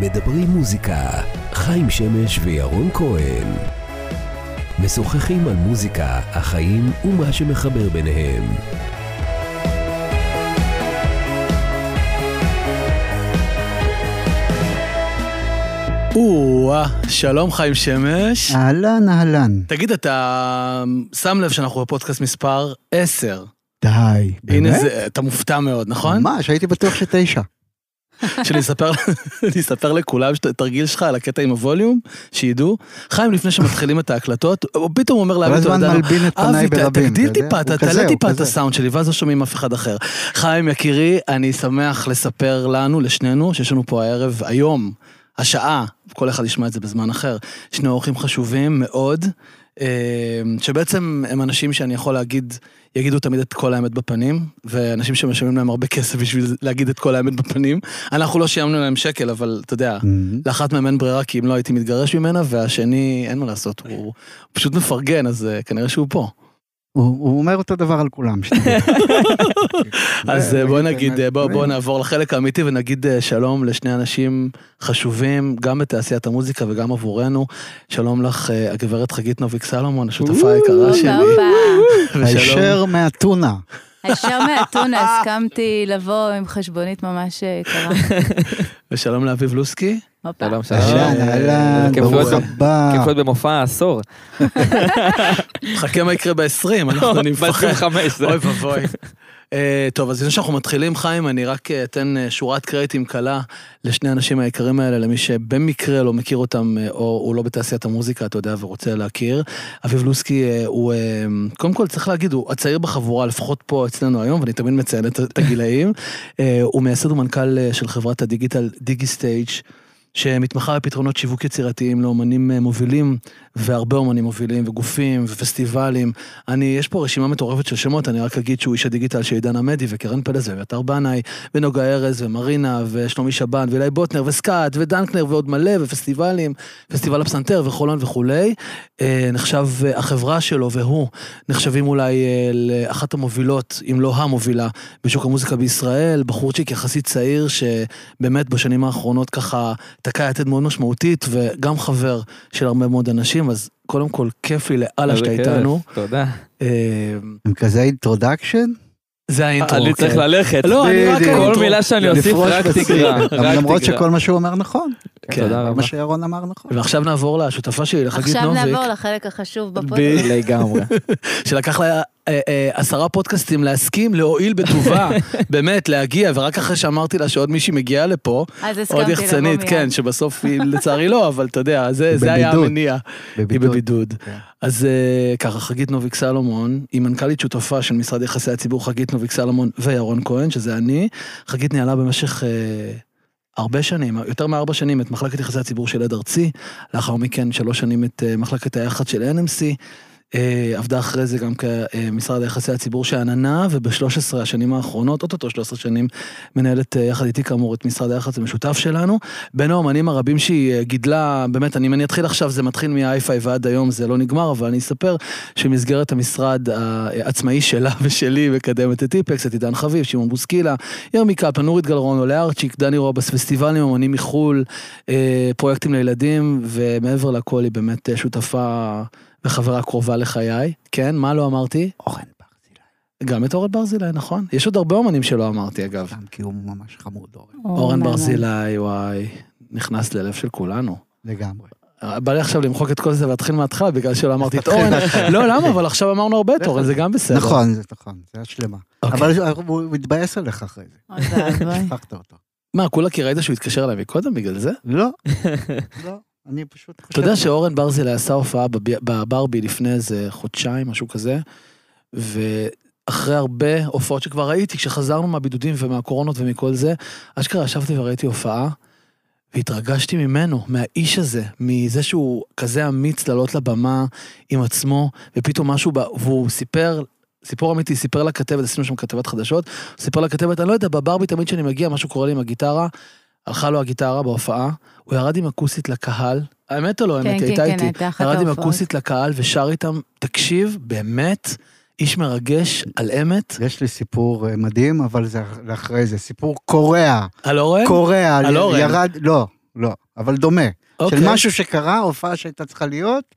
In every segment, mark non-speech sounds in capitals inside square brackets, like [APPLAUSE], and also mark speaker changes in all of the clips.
Speaker 1: מדברים מוזיקה, חיים שמש וירון כהן. משוחחים על מוזיקה, החיים ומה שמחבר ביניהם.
Speaker 2: או-אה, שלום חיים שמש.
Speaker 3: אהלן, אהלן.
Speaker 2: תגיד, אתה שם לב שאנחנו בפודקאסט מספר 10.
Speaker 3: די,
Speaker 2: הנה
Speaker 3: באמת?
Speaker 2: זה, אתה מופתע מאוד, נכון?
Speaker 3: ממש, הייתי בטוח שתשע.
Speaker 2: שאני אספר, [LAUGHS] לכולם את התרגיל שלך על הקטע עם הווליום, שידעו. חיים, לפני שמתחילים את ההקלטות, הוא פתאום אומר לאבי,
Speaker 3: פניי
Speaker 2: אבי. תגדיל? טיפה, תעלה טיפה את. הסאונד שלי, ואז לא שומעים אף אחד אחר. חיים, יקירי, אני שמח לספר לנו, לשנינו, שיש לנו פה הערב, היום, השעה, כל אחד ישמע את זה בזמן אחר, שני אורחים חשובים מאוד, אה, שבעצם הם אנשים שאני יכול להגיד, יגידו תמיד את כל האמת בפנים, ואנשים שמשלמים להם הרבה כסף בשביל להגיד את כל האמת בפנים. אנחנו לא שילמנו להם שקל, אבל אתה יודע. לאחת מהם אין ברירה כי אם לא הייתי מתגרש ממנה, והשני, אין מה לעשות, הוא פשוט מפרגן, אז אה, כנראה שהוא פה.
Speaker 3: הוא אומר אותו דבר על כולם. [LAUGHS]
Speaker 2: אז אה, בוא נגיד, אה, בוא. נעבור לחלק האמיתי ונגיד אה, שלום לשני אנשים חשובים, גם בתעשיית המוזיקה וגם עבורנו. שלום לך, הגברת חגית נוביק סלומון, השותפה היקרה שלי. [LAUGHS]
Speaker 3: הישר מהטונה.
Speaker 4: הישר מהטונה הסכמתי לבוא עם חשבונית ממש יקרה. [LAUGHS]
Speaker 2: ושלום לאביב לוסקי.
Speaker 5: שלום, שלום.
Speaker 3: אהלן,
Speaker 2: אה,
Speaker 3: ברוך הבא.
Speaker 5: להיות במופע העשור. [LAUGHS]
Speaker 2: חכה מה יקרה ב-20, אנחנו אני מפחד.
Speaker 5: ב-25.
Speaker 2: אוי ואבוי. אה, טוב, אז לפני שאנחנו מתחילים, חיים, אני רק אה, אתן אה, שורת קרדיטים קלה לשני האנשים היקרים האלה, למי שבמקרה לא מכיר אותם, או הוא לא בתעשיית המוזיקה, אתה יודע, ורוצה להכיר. אביב לוסקי הוא, קודם כל צריך להגיד, הוא הצעיר בחבורה, לפחות פה אצלנו היום, ואני תמיד מציין את הגילאים. הוא מייסד ומנכ"ל של חברת הדיגיטל DigiStage. שמתמחה בפתרונות שיווק יצירתיים לאומנים מובילים, והרבה אומנים מובילים, וגופים, ופסטיבלים. אני, יש פה רשימה מטורפת של שמות, אני רק אגיד שהוא איש הדיגיטל של עידן עמדי, וקרן פלס, ואביתר בנאי, ונוגה ארז, ומרינה, ושלומי שבן, ואילי בוטנר, וסקאט, ודנקנר, ועוד מלא, ופסטיבלים, פסטיבל הפסנתר, וחולון וכולי. אה, נחשב, אה, החברה שלו והוא נחשבים אולי אה, לאחת המובילות, אם לא המובילה, בשוק המוזיקה בישראל, בחורצ'יק יחסית צעיר, שבאמת בשנים האחרונות ככה תקע יתד מאוד משמעותית, וגם חבר של הרבה מאוד אנשים, אז קודם כל כיף לי לאללה שאתה איתנו.
Speaker 5: תודה.
Speaker 2: אה,
Speaker 3: עם כזה introduction?
Speaker 2: זה ה intro.
Speaker 5: אני צריך
Speaker 2: כן.
Speaker 5: ללכת.
Speaker 2: לא, אני רק
Speaker 3: בדיוק.
Speaker 2: ה intro.
Speaker 5: כל מילה שאני אוסיף רק רק
Speaker 3: למרות. שכל מה שהוא אומר נכון.
Speaker 2: כן.
Speaker 5: תודה
Speaker 3: כל
Speaker 5: רבה.
Speaker 3: מה שירון אמר נכון.
Speaker 2: ועכשיו נעבור לשותפה שלי, לחגית
Speaker 4: עכשיו
Speaker 2: נוביק,
Speaker 4: נעבור לחלק החשוב בפודקאסט.
Speaker 5: לגמרי. [LAUGHS]
Speaker 2: שלקח לה עשרה פודקאסטים להסכים, להועיל בטובה, [LAUGHS] באמת, להגיע, ורק אחרי שאמרתי לה שעוד מישהי מגיעה לפה,
Speaker 4: אז
Speaker 2: עוד יחצנית. כן, שבסוף היא לצערי לא, אבל אתה יודע, זה זה היה
Speaker 3: בבידוד.
Speaker 2: המניע. היא בבידוד.
Speaker 3: כן.
Speaker 2: אז אה, ככה, חגית נוביק סלומון, היא מנכ"לית שותפה של משרד יחסי הציבור, חגית נוביק סלומון וירון כהן, שזה אני. חגית ניהלה במשך אה, הרבה שנים, יותר מארבע שנים, את מחלקת יחסי הציבור של עד ארצי, לאחר מכן שלוש שנים את אה, מחלקת היח"צ של NMC. אה, עבדה אחרי זה גם כמשרד היחסי הציבור של עננה, וב-13 השנים האחרונות, אוטוטו 13 שנים, מנהלת אה, יחד איתי כאמור את משרד היח"צ המשותף שלנו. בין האומנים הרבים שהיא אה, גידלה, באמת, אם אני אתחיל עכשיו, זה מתחיל מהאייפיי ועד היום, זה לא נגמר, אבל אני אספר שבמסגרת המשרד העצמאי שלה [LAUGHS] ושלי, מקדמת את טיפקס, את עידן חביב, שמעון בוסקילה, ירמי קלפן, נורית גלרון, עולה ארצ'יק, דני רובס, פסטיבלים, אומנים מחו"ל, פרויקטים לילדים, ומעבר לכל היא באמת שותפה וחברה קרובה לחיי. כן, מה לא אמרתי?
Speaker 3: אורן ברזילי.
Speaker 2: גם את אורן ברזילי, נכון. יש עוד הרבה אומנים שלא אמרתי, אגב.
Speaker 3: גם כי הוא ממש חמוד, אורן.
Speaker 2: אורן. ברזילי, וואי, נכנס ללב של כולנו.
Speaker 3: לגמרי.
Speaker 2: בא לי עכשיו למחוק את כל זה ולהתחיל מההתחלה בגלל שלא אמרתי את אורן. לא, למה? אבל עכשיו אמרנו הרבה את אורן, זה גם בסדר.
Speaker 3: נכון, זה נכון, זה השלמה.
Speaker 2: אוקיי.
Speaker 3: אבל הוא מתבאס עליך אחרי זה. שכחת אותו.
Speaker 2: מה, כולה כי ראית שהוא התקשר אליי מקודם בגלל זה?
Speaker 3: לא, [LAUGHS] לא, אני פשוט חושב...
Speaker 2: אתה יודע שאורן ברזילי עשה הופעה בב- בברבי לפני איזה חודשיים, משהו כזה, ואחרי הרבה הופעות שכבר ראיתי, כשחזרנו מהבידודים ומהקורונות ומכל זה, אשכרה ישבתי וראיתי הופעה, והתרגשתי ממנו, מהאיש הזה, מזה שהוא כזה אמיץ לעלות לבמה עם עצמו, ופתאום משהו, ב... והוא סיפר, סיפור אמיתי, סיפר לכתבת, עשינו שם כתבת חדשות, סיפר לכתבת, אני לא יודע, בברבי תמיד כשאני מגיע, משהו קורה לי עם הגיטרה, הלכה לו הגיטרה בהופעה, הוא ירד עם אכוסית לקהל, האמת או לא
Speaker 4: כן,
Speaker 2: האמת,
Speaker 4: כן,
Speaker 2: הייתה
Speaker 4: כן,
Speaker 2: איתי, ירד עם. אכוסית לקהל ושר איתם, תקשיב, באמת, איש מרגש על אמת.
Speaker 3: יש לי סיפור אה, מדהים, אבל זה אחרי זה. סיפור קורע.
Speaker 2: על אורן?
Speaker 3: קורע.
Speaker 2: על אורן.
Speaker 3: ירד, לא. לא, אבל דומה.
Speaker 2: אוקיי.
Speaker 3: של משהו שקרה, הופעה שהייתה צריכה להיות,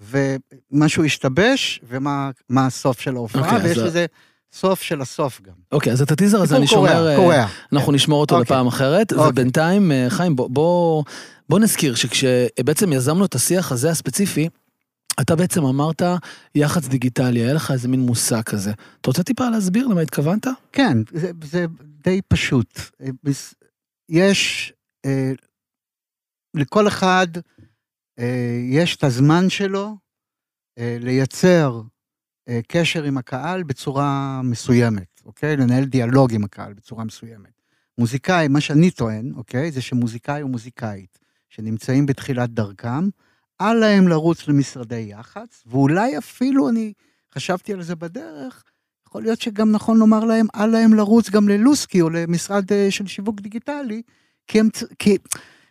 Speaker 3: ומשהו השתבש, ומה מה הסוף של ההופעה,
Speaker 2: אוקיי,
Speaker 3: ויש
Speaker 2: אז-
Speaker 3: לזה סוף של הסוף גם.
Speaker 2: אוקיי, אז את הטיזר הזה אני שומר...
Speaker 3: קורע,
Speaker 2: אה. אנחנו נשמור אותו
Speaker 3: אוקיי.
Speaker 2: לפעם אחרת,
Speaker 3: אוקיי.
Speaker 2: ובינתיים, אה, חיים, בוא- בוא בוא נזכיר שכשבעצם יזמנו את השיח הזה הספציפי, אתה בעצם אמרת יח"צ דיגיטלי, היה לך איזה מין מושג כזה. אתה רוצה טיפה להסביר למה התכוונת?
Speaker 3: כן, זה, זה די פשוט. אה, יש, אה, לכל אחד אה, יש את הזמן שלו אה, לייצר קשר עם הקהל בצורה מסוימת, אוקיי? לנהל דיאלוג עם הקהל בצורה מסוימת. מוזיקאי, מה שאני טוען, אוקיי? זה שמוזיקאי או מוזיקאית שנמצאים בתחילת דרכם, אל להם לרוץ למשרדי יח"צ, ואולי אפילו אני חשבתי על זה בדרך, יכול להיות שגם נכון לומר להם, אל להם לרוץ גם ללוסקי או למשרד אה, של שיווק דיגיטלי, כי הם, כי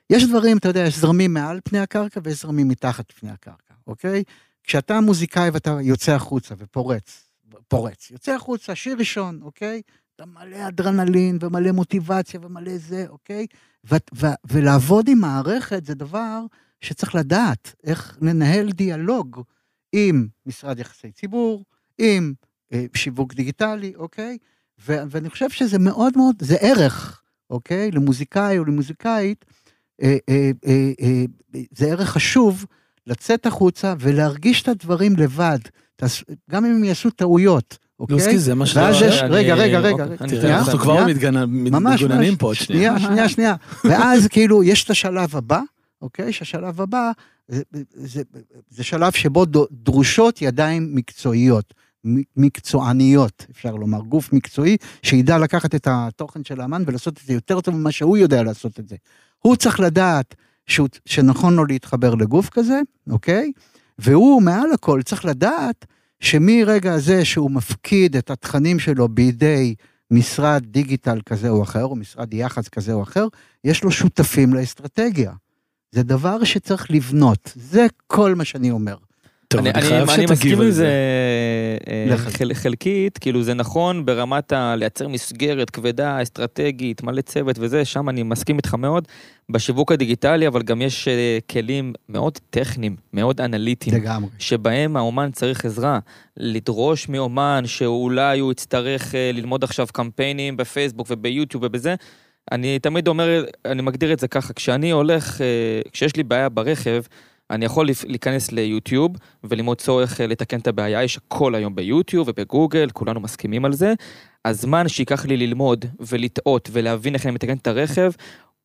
Speaker 3: יש דברים, אתה יודע, יש זרמים מעל פני הקרקע ויש זרמים מתחת פני הקרקע, אוקיי? כשאתה מוזיקאי ואתה יוצא החוצה ופורץ, פורץ, יוצא החוצה, שיר ראשון, אוקיי? אתה מלא אדרנלין ומלא מוטיבציה ומלא זה, אוקיי? ו- ו- ולעבוד עם מערכת זה דבר שצריך לדעת איך לנהל דיאלוג עם משרד יחסי ציבור, עם אה, שיווק דיגיטלי, אוקיי? ו- ואני חושב שזה מאוד מאוד, זה ערך, אוקיי? למוזיקאי או למוזיקאית, אה, אה, אה, אה, זה ערך חשוב לצאת החוצה ולהרגיש את הדברים לבד, גם אם הם יעשו טעויות, אוקיי?
Speaker 2: לוסקי זה מה
Speaker 5: אני-
Speaker 3: רגע, רגע, רגע,
Speaker 5: אוקיי,
Speaker 2: אנחנו
Speaker 3: שנייה.
Speaker 2: כבר מתגוננים. פה עוד שנייה.
Speaker 3: שנייה, שנייה, שנייה. ואז כאילו יש את השלב הבא, אוקיי? שהשלב הבא זה, זה, זה שלב שבו דרושות ידיים מקצועיות, מקצועניות, אפשר לומר, גוף מקצועי שידע לקחת את התוכן של האמן ולעשות את זה יותר טוב ממה שהוא יודע לעשות את זה. הוא צריך לדעת שהוא, שנכון לו להתחבר לגוף כזה, אוקיי? והוא מעל הכל צריך לדעת שמרגע הזה שהוא מפקיד את התכנים שלו בידי משרד דיגיטל כזה או אחר, או משרד יח"צ כזה או אחר, יש לו שותפים לאסטרטגיה. זה דבר שצריך לבנות, זה כל מה שאני אומר.
Speaker 2: טוב,
Speaker 5: אני,
Speaker 2: אני
Speaker 5: אני,
Speaker 2: חייב
Speaker 5: אני מסכים
Speaker 2: שתגיב
Speaker 5: עם
Speaker 2: על
Speaker 5: זה
Speaker 2: זה.
Speaker 5: אה,
Speaker 3: לך.
Speaker 5: חל, חלקית, כאילו זה נכון ברמת ה... לייצר מסגרת כבדה, אסטרטגית, מלא צוות וזה, שם אני מסכים איתך מאוד. בשיווק הדיגיטלי, אבל גם יש אה, כלים מאוד טכניים, מאוד אנליטיים.
Speaker 3: לגמרי.
Speaker 5: שבהם האומן צריך עזרה, לדרוש מאומן שאולי הוא יצטרך אה, ללמוד עכשיו קמפיינים בפייסבוק וביוטיוב ובזה. אני תמיד אומר, אני מגדיר את זה ככה, כשאני הולך, אה, כשיש לי בעיה ברכב, אני יכול להיכנס ליוטיוב ולמצוא איך אה, לתקן את הבעיה, יש הכל היום ביוטיוב ובגוגל, כולנו מסכימים על זה. הזמן שייקח לי ללמוד ולטעות ולהבין איך אני מתקן את הרכב,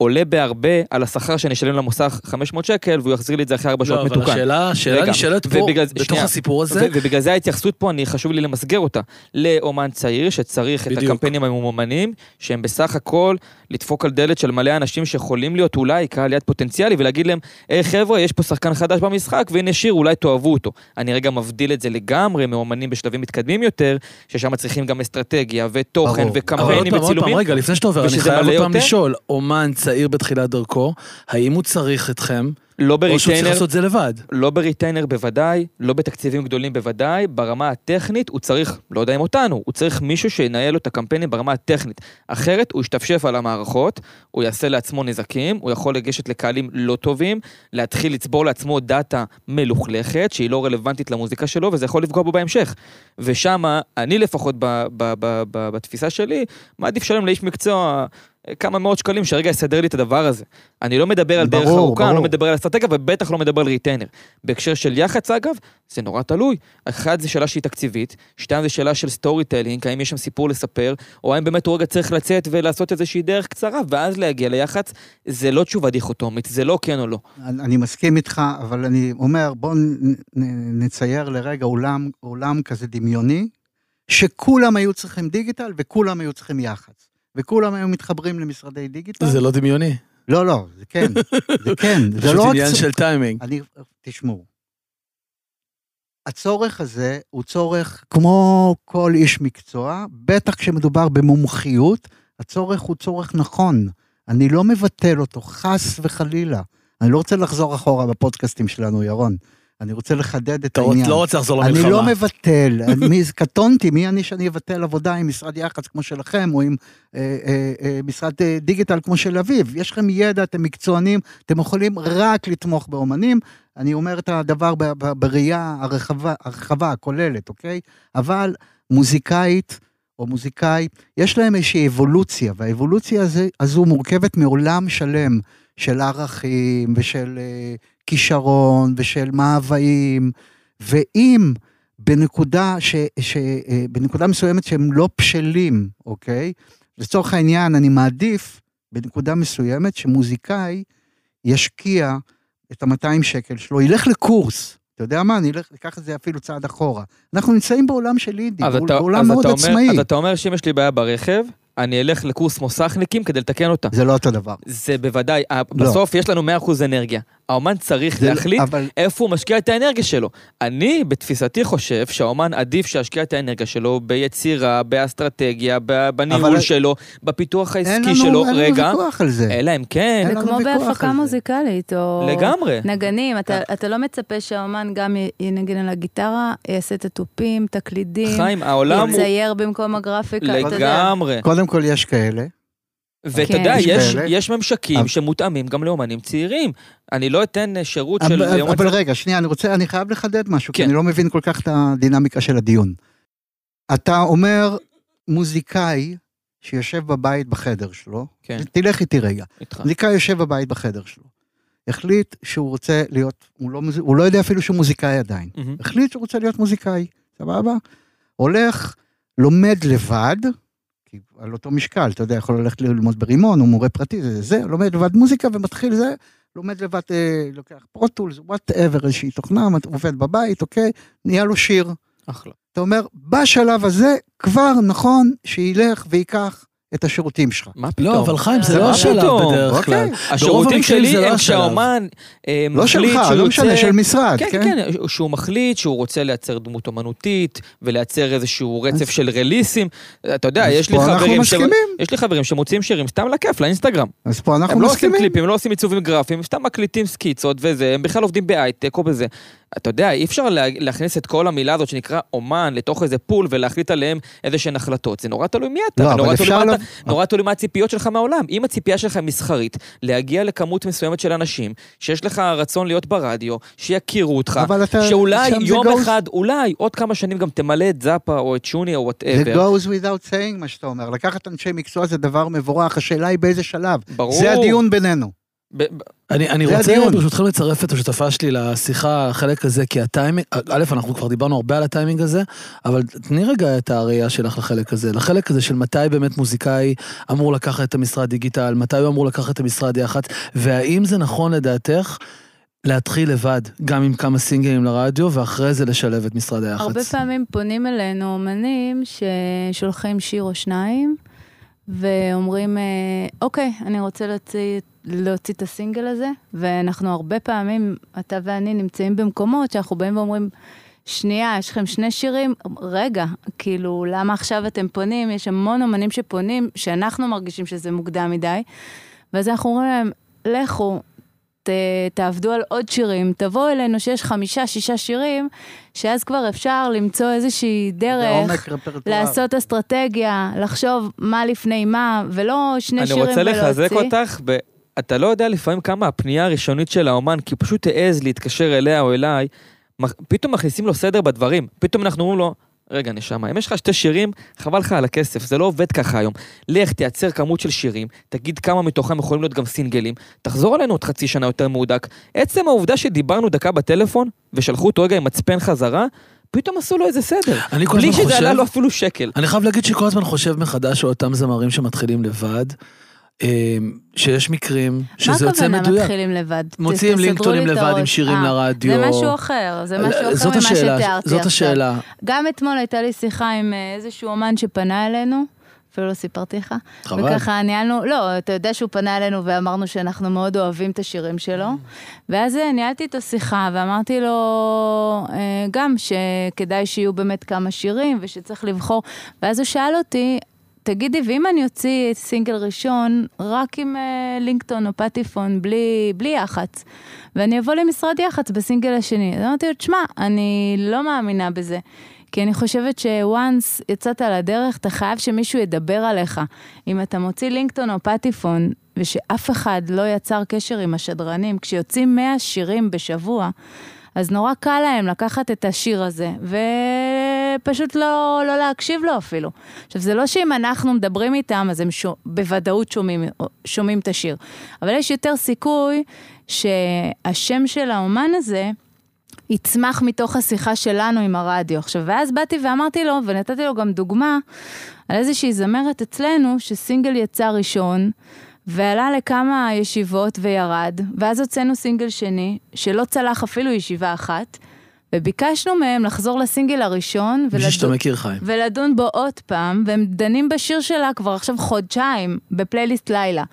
Speaker 5: עולה בהרבה על השכר שאני אשלם למוסך 500 שקל והוא יחזיר לי את זה אחרי 4
Speaker 2: לא,
Speaker 5: שעות
Speaker 2: אבל
Speaker 5: מתוקן.
Speaker 2: השאלה, השאלה
Speaker 5: רגע,
Speaker 2: נשאלת פה,
Speaker 5: ובגלל-
Speaker 2: בתוך
Speaker 5: שנייה.
Speaker 2: הסיפור הזה,
Speaker 5: ובגלל זה ההתייחסות פה, אני חשוב לי למסגר אותה. לאומן צעיר שצריך את
Speaker 2: בדיוק.
Speaker 5: הקמפיינים הממומנים, שהם בסך הכל לדפוק על דלת של מלא אנשים שיכולים להיות אולי קהל יעד פוטנציאלי, ולהגיד להם, היי חבר'ה, יש פה שחקן חדש במשחק, והנה שיר, אולי תאהבו אותו. אני רגע מבדיל את זה לגמרי מאומנים בשלבים מתקדמים יותר, ששם צריכים גם אסטרטגיה ותוכן
Speaker 3: ברור.
Speaker 2: אבל עוד
Speaker 5: וקמפיינים
Speaker 2: פעם, עוד פעם. רגע, לפני שאתה עובר, אני
Speaker 5: ושזה
Speaker 2: חייב
Speaker 5: מלא
Speaker 2: עוד פעם
Speaker 5: יותר?
Speaker 2: לשאול, אומן צעיר בתחילת דרכו, האם הוא צריך אתכם,
Speaker 5: לא
Speaker 2: או שהוא צריך
Speaker 5: ב retainer,
Speaker 2: לעשות את זה לבד?
Speaker 5: לא ב retainer בוודאי, לא בתקציבים גדולים בוודאי, ברמה הטכנית הוא צריך, לא יודע אם אותנו, הוא צריך מישהו שינהל לו את הקמפיינים ברמה הטכנית. אחרת הוא ישתפשף על המערכות, הוא יעשה לעצמו נזקים, הוא יכול לגשת לקהלים לא טובים, להתחיל לצבור לעצמו דאטה מלוכלכת, שהיא לא רלוונטית למוזיקה שלו, וזה יכול לפגוע בו בהמשך. ושם, אני לפחות ב, ב, ב, ב, בתפיסה שלי, מעדיף לשלם לאיש מקצוע כמה מאות שקלים שרגע יסדר לי את הדבר הזה. אני לא מדבר על דרך
Speaker 3: ברור,
Speaker 5: ארוכה, אני לא
Speaker 3: ברור.
Speaker 5: מדבר על אסטרטגיה, ובטח לא מדבר על retainer. בהקשר של יח"צ אגב, זה נורא תלוי. אחד זה שאלה שהיא תקציבית, שתיים זה שאלה של storytelling, האם יש שם סיפור לספר, או האם באמת הוא רגע צריך לצאת ולעשות איזושהי דרך קצרה, ואז להגיע ליח"צ, זה לא תשובה דיכוטומית, זה לא כן או לא.
Speaker 3: אני מסכים איתך, אבל אני אומר, בוא נ- נ- נצייר לרגע עולם, עולם כזה דמיוני, שכולם היו צריכים דיגיטל וכולם היו צריכים יח"צ. וכולם היו מתחברים למשרדי דיגיטל.
Speaker 2: זה לא דמיוני.
Speaker 3: לא, לא, זה כן, זה כן, [LAUGHS] זה לא רק...
Speaker 2: עניין של טיימינג.
Speaker 3: אני, תשמעו. הצורך הזה הוא צורך כמו כל איש מקצוע, בטח כשמדובר במומחיות, הצורך הוא צורך נכון. אני לא מבטל אותו, חס וחלילה. אני לא רוצה לחזור אחורה בפודקאסטים שלנו, ירון. אני רוצה לחדד את
Speaker 2: אתה
Speaker 3: העניין.
Speaker 2: לא רוצה לחזור
Speaker 3: אני
Speaker 2: למלחמה.
Speaker 3: לא מבטל, אני קטונתי, מי אני שאני אבטל עבודה עם משרד יח"צ כמו שלכם, או עם אה, אה, אה, משרד דיגיטל כמו של אביב. יש לכם ידע, אתם מקצוענים, אתם יכולים רק לתמוך באומנים. אני אומר את הדבר ב- ב- בראייה הרחבה, הרחבה, הכוללת, אוקיי? אבל מוזיקאית או מוזיקאי, יש להם איזושהי אבולוציה, והאבולוציה הזו מורכבת מעולם שלם של ערכים ושל אה, כישרון ושל מאוויים, ואם בנקודה, ש, ש, אה, בנקודה מסוימת שהם לא בשלים, אוקיי? לצורך העניין, אני מעדיף בנקודה מסוימת שמוזיקאי ישקיע את ה-200 שקל שלו, ילך לקורס. אתה יודע מה, אני אלך, אקח את זה אפילו צעד אחורה. אנחנו נמצאים בעולם של
Speaker 5: אתה,
Speaker 3: בעולם מאוד עצמאי.
Speaker 5: אז אתה אומר שאם יש לי בעיה ברכב, אני אלך לקורס מוסכניקים כדי לתקן אותה.
Speaker 3: זה לא אותו דבר.
Speaker 5: זה בוודאי, ה-
Speaker 3: לא.
Speaker 5: בסוף יש לנו 100% אנרגיה. האומן צריך
Speaker 3: זה לא-
Speaker 5: להחליט
Speaker 3: אבל
Speaker 5: איפה הוא משקיע את האנרגיה שלו. אני, בתפיסתי, חושב שהאומן עדיף שישקיע את האנרגיה שלו ביצירה, באסטרטגיה, בניהול
Speaker 3: אבל-
Speaker 5: שלו, בפיתוח
Speaker 3: אין
Speaker 5: העסקי
Speaker 3: לנו,
Speaker 5: שלו.
Speaker 3: אין לנו
Speaker 5: רגע,
Speaker 3: ויכוח על זה.
Speaker 5: אלא אם כן,
Speaker 3: אין
Speaker 4: זה
Speaker 3: לנו
Speaker 4: כמו בהפקה. מוזיקלית, או...
Speaker 5: לגמרי.
Speaker 4: נגנים, אתה, אתה לא מצפה שהאומן גם ינגן על הגיטרה, יעשה את התופים, תקלידים,
Speaker 5: חיים, העולם הוא
Speaker 4: יצייר במקום הגרפיקה, אתה יודע.
Speaker 5: לגמרי.
Speaker 3: קודם כל יש כאלה.
Speaker 5: ואתה
Speaker 4: כן.
Speaker 5: יודע,
Speaker 3: יש
Speaker 5: יש. יש ממשקים
Speaker 3: אבל-
Speaker 5: שמותאמים גם לאומנים צעירים. אני לא אתן אה, שירות של...
Speaker 3: אבל, אבל רגע, שנייה, אני רוצה, אני חייב לחדד משהו, כי
Speaker 5: כן.
Speaker 3: אני לא מבין כל כך את הדינמיקה של הדיון. אתה אומר מוזיקאי שיושב בבית בחדר שלו,
Speaker 5: כן.
Speaker 3: תלך איתי רגע,
Speaker 5: איתך.
Speaker 3: מוזיקאי יושב בבית בחדר שלו, החליט שהוא רוצה להיות, הוא לא, הוא לא יודע אפילו שהוא מוזיקאי עדיין,
Speaker 5: מהמם.
Speaker 3: החליט שהוא רוצה להיות מוזיקאי, סבבה? הולך, לומד לבד, כי על אותו משקל, אתה יודע, יכול ללכת ללמוד ברימון, הוא מורה פרטי, זה, זה, לומד לבד מוזיקה ומתחיל זה, לומד לבד, אה, לוקח Pro Tools, whatever, איזושהי תוכנה, עובד בבית, אוקיי, נהיה לו שיר.
Speaker 5: אחלה.
Speaker 3: אתה אומר, בשלב הזה כבר נכון שילך וייקח את השירותים שלך.
Speaker 5: מה פתאום?
Speaker 2: לא, אבל חיים, זה
Speaker 3: זה
Speaker 2: לא השלב
Speaker 5: פתאום?
Speaker 2: בדרך כלל.
Speaker 3: אוקיי.
Speaker 5: השירותים שלי
Speaker 2: לא
Speaker 5: הם. כשהאומן אה,
Speaker 3: לא
Speaker 5: מחליט
Speaker 3: שלך,
Speaker 5: שהוא
Speaker 3: לא משנה, של משרד,
Speaker 5: כן,
Speaker 3: כן?
Speaker 5: כן, שהוא מחליט שהוא רוצה לייצר דמות אומנותית ולייצר איזשהו רצף של רליסים. אתה יודע, יש לי
Speaker 3: פה אנחנו
Speaker 5: חברים ש-
Speaker 3: מסכימים.
Speaker 5: יש לי חברים שמוציאים שירים סתם לכיף, לאינסטגרם.
Speaker 3: אז פה אנחנו
Speaker 5: הם לא עושים
Speaker 3: מסכימים.
Speaker 5: קליפים, הם לא עושים עיצובים גרפיים, הם סתם מקליטים סקיצות וזה, הם בכלל עובדים בהייטק או בזה. אתה יודע, אי אפשר לה- להכניס את כל המילה הזאת שנקרא אומן לתוך איזה pool ולהחליט עליהם איזה שהן החלטות. זה נורא תלוי מי אתה,
Speaker 3: לא,
Speaker 5: נורא תלוי
Speaker 3: לה-
Speaker 5: אתה- נורא תלוי מה הציפיות שלך מהעולם. אם הציפייה שלך היא מסחרית, להגיע לכמות מסוימת של אנשים, שיש לך רצון להיות ברדיו, שיכירו אותך. שאולי
Speaker 3: זה
Speaker 5: יום
Speaker 3: goes-
Speaker 5: אחד, אולי עוד כמה שנים גם תמלא את זאפה או את שוני או
Speaker 3: זה
Speaker 5: whatever.
Speaker 3: goes without saying מה שאתה אומר. לקחת אנשי מקצוע זה דבר מבורך, השאלה היא באיזה שלב.
Speaker 5: ברור.
Speaker 3: זה הדיון בינינו.
Speaker 5: ב-
Speaker 2: אני, אני רוצה
Speaker 3: הדיון.
Speaker 2: ברשותכם לצרף את השותפה שלי לשיחה, החלק הזה, כי הטיימינג, א', אנחנו כבר דיברנו הרבה על הטיימינג הזה, אבל תני רגע את הראייה שלך לחלק הזה, לחלק הזה של מתי באמת מוזיקאי אמור לקחת את המשרד דיגיטל, מתי הוא אמור לקחת את המשרד יח"צ, והאם זה נכון לדעתך להתחיל לבד, גם עם כמה סינגלים לרדיו, ואחרי זה לשלב את משרד היח"צ.
Speaker 4: הרבה פעמים פונים אלינו אומנים ששולחים שיר או שניים, ואומרים, אה, אוקיי, אני רוצה להוציא, להוציא את הסינגל הזה, ואנחנו הרבה פעמים, אתה ואני נמצאים במקומות שאנחנו באים ואומרים, שנייה, יש לכם שני שירים? רגע, כאילו, למה עכשיו אתם פונים? יש המון אומנים שפונים, שאנחנו מרגישים שזה מוקדם מדי, ואז אנחנו אומרים להם, לכו, ת, תעבדו על עוד שירים, תבואו אלינו שיש חמישה, שישה שירים, שאז כבר אפשר למצוא איזושהי דרך. לעשות אסטרטגיה, לחשוב מה לפני מה, ולא שני
Speaker 5: אני
Speaker 4: שירים
Speaker 5: רוצה
Speaker 4: ולהוציא.
Speaker 5: לחזק אותך, ב... אתה לא יודע לפעמים כמה הפנייה הראשונית של האומן, כי הוא פשוט העז להתקשר אליה או אליי, פתאום מכניסים לו סדר בדברים. פתאום אנחנו אומרים לו, רגע נשמה, אם יש לך שתי שירים, חבל לך על הכסף, זה לא עובד ככה היום. לך תייצר כמות של שירים, תגיד כמה מתוכם יכולים להיות גם סינגלים, תחזור אלינו עוד חצי שנה יותר מהודק. עצם העובדה שדיברנו דקה בטלפון, ושלחו אותו רגע עם מצפן חזרה, פתאום עשו לו איזה סדר.
Speaker 2: אני כל
Speaker 5: בלי
Speaker 2: הזמן
Speaker 5: שזה עלה
Speaker 2: חושב,
Speaker 5: לו אפילו שקל.
Speaker 2: אני חייב להגיד שכל הזמן חושב מחדש על אותם זמרים שמתחילים לבד, שיש מקרים שזה
Speaker 4: מה
Speaker 2: יוצא
Speaker 4: הכוונה
Speaker 2: מדויק.
Speaker 4: מתחילים לבד?
Speaker 2: מוציאים לינקטונים לבד עם. שירים
Speaker 4: אה,
Speaker 2: לרדיו.
Speaker 4: זה משהו אחר, זה משהו אחר ממה שתיארתי
Speaker 2: זאת. השאלה.
Speaker 4: גם אתמול הייתה לי שיחה עם אה, איזשהו אומן שפנה אלינו, אפילו לא סיפרתי לך.
Speaker 2: חבל.
Speaker 4: וככה ניהלנו, לא, אתה יודע שהוא פנה אלינו ואמרנו שאנחנו מאוד אוהבים את השירים שלו. ואז אה, ניהלתי איתו שיחה ואמרתי לו גם שכדאי שיהיו באמת כמה שירים ושצריך לבחור. ואז הוא שאל אותי, תגידי, ואם אני אוציא סינגל ראשון רק עם אה, לינקטון או פטיפון, בלי, בלי יח"צ, ואני אבוא למשרד יח"צ בסינגל השני, אז אמרתי לו, תשמע, אני לא מאמינה בזה. כי אני חושבת שוואנס יצאת לדרך, אתה חייב שמישהו ידבר עליך. אם אתה מוציא לינקטון או פטיפון, ושאף אחד לא יצר קשר עם השדרנים, כשיוצאים 100 שירים בשבוע, אז נורא קל להם לקחת את השיר הזה, ופשוט לא, לא להקשיב לו אפילו. עכשיו, זה לא שאם אנחנו מדברים איתם, אז הם שו, בוודאות שומעים, שומעים את השיר. אבל יש יותר סיכוי שהשם של האומן הזה, יצמח מתוך השיחה שלנו עם הרדיו. עכשיו, ואז באתי ואמרתי לו, ונתתי לו גם דוגמה, על איזושהי זמרת אצלנו, שסינגל יצא ראשון, ועלה לכמה ישיבות וירד, ואז הוצאנו סינגל שני, שלא צלח אפילו ישיבה אחת, וביקשנו מהם לחזור לסינגל הראשון,
Speaker 2: בשביל שאתה מכיר חיים.
Speaker 4: ולדון בו עוד פעם, והם דנים בשיר שלה כבר עכשיו חודשיים, בפלייליסט לילה.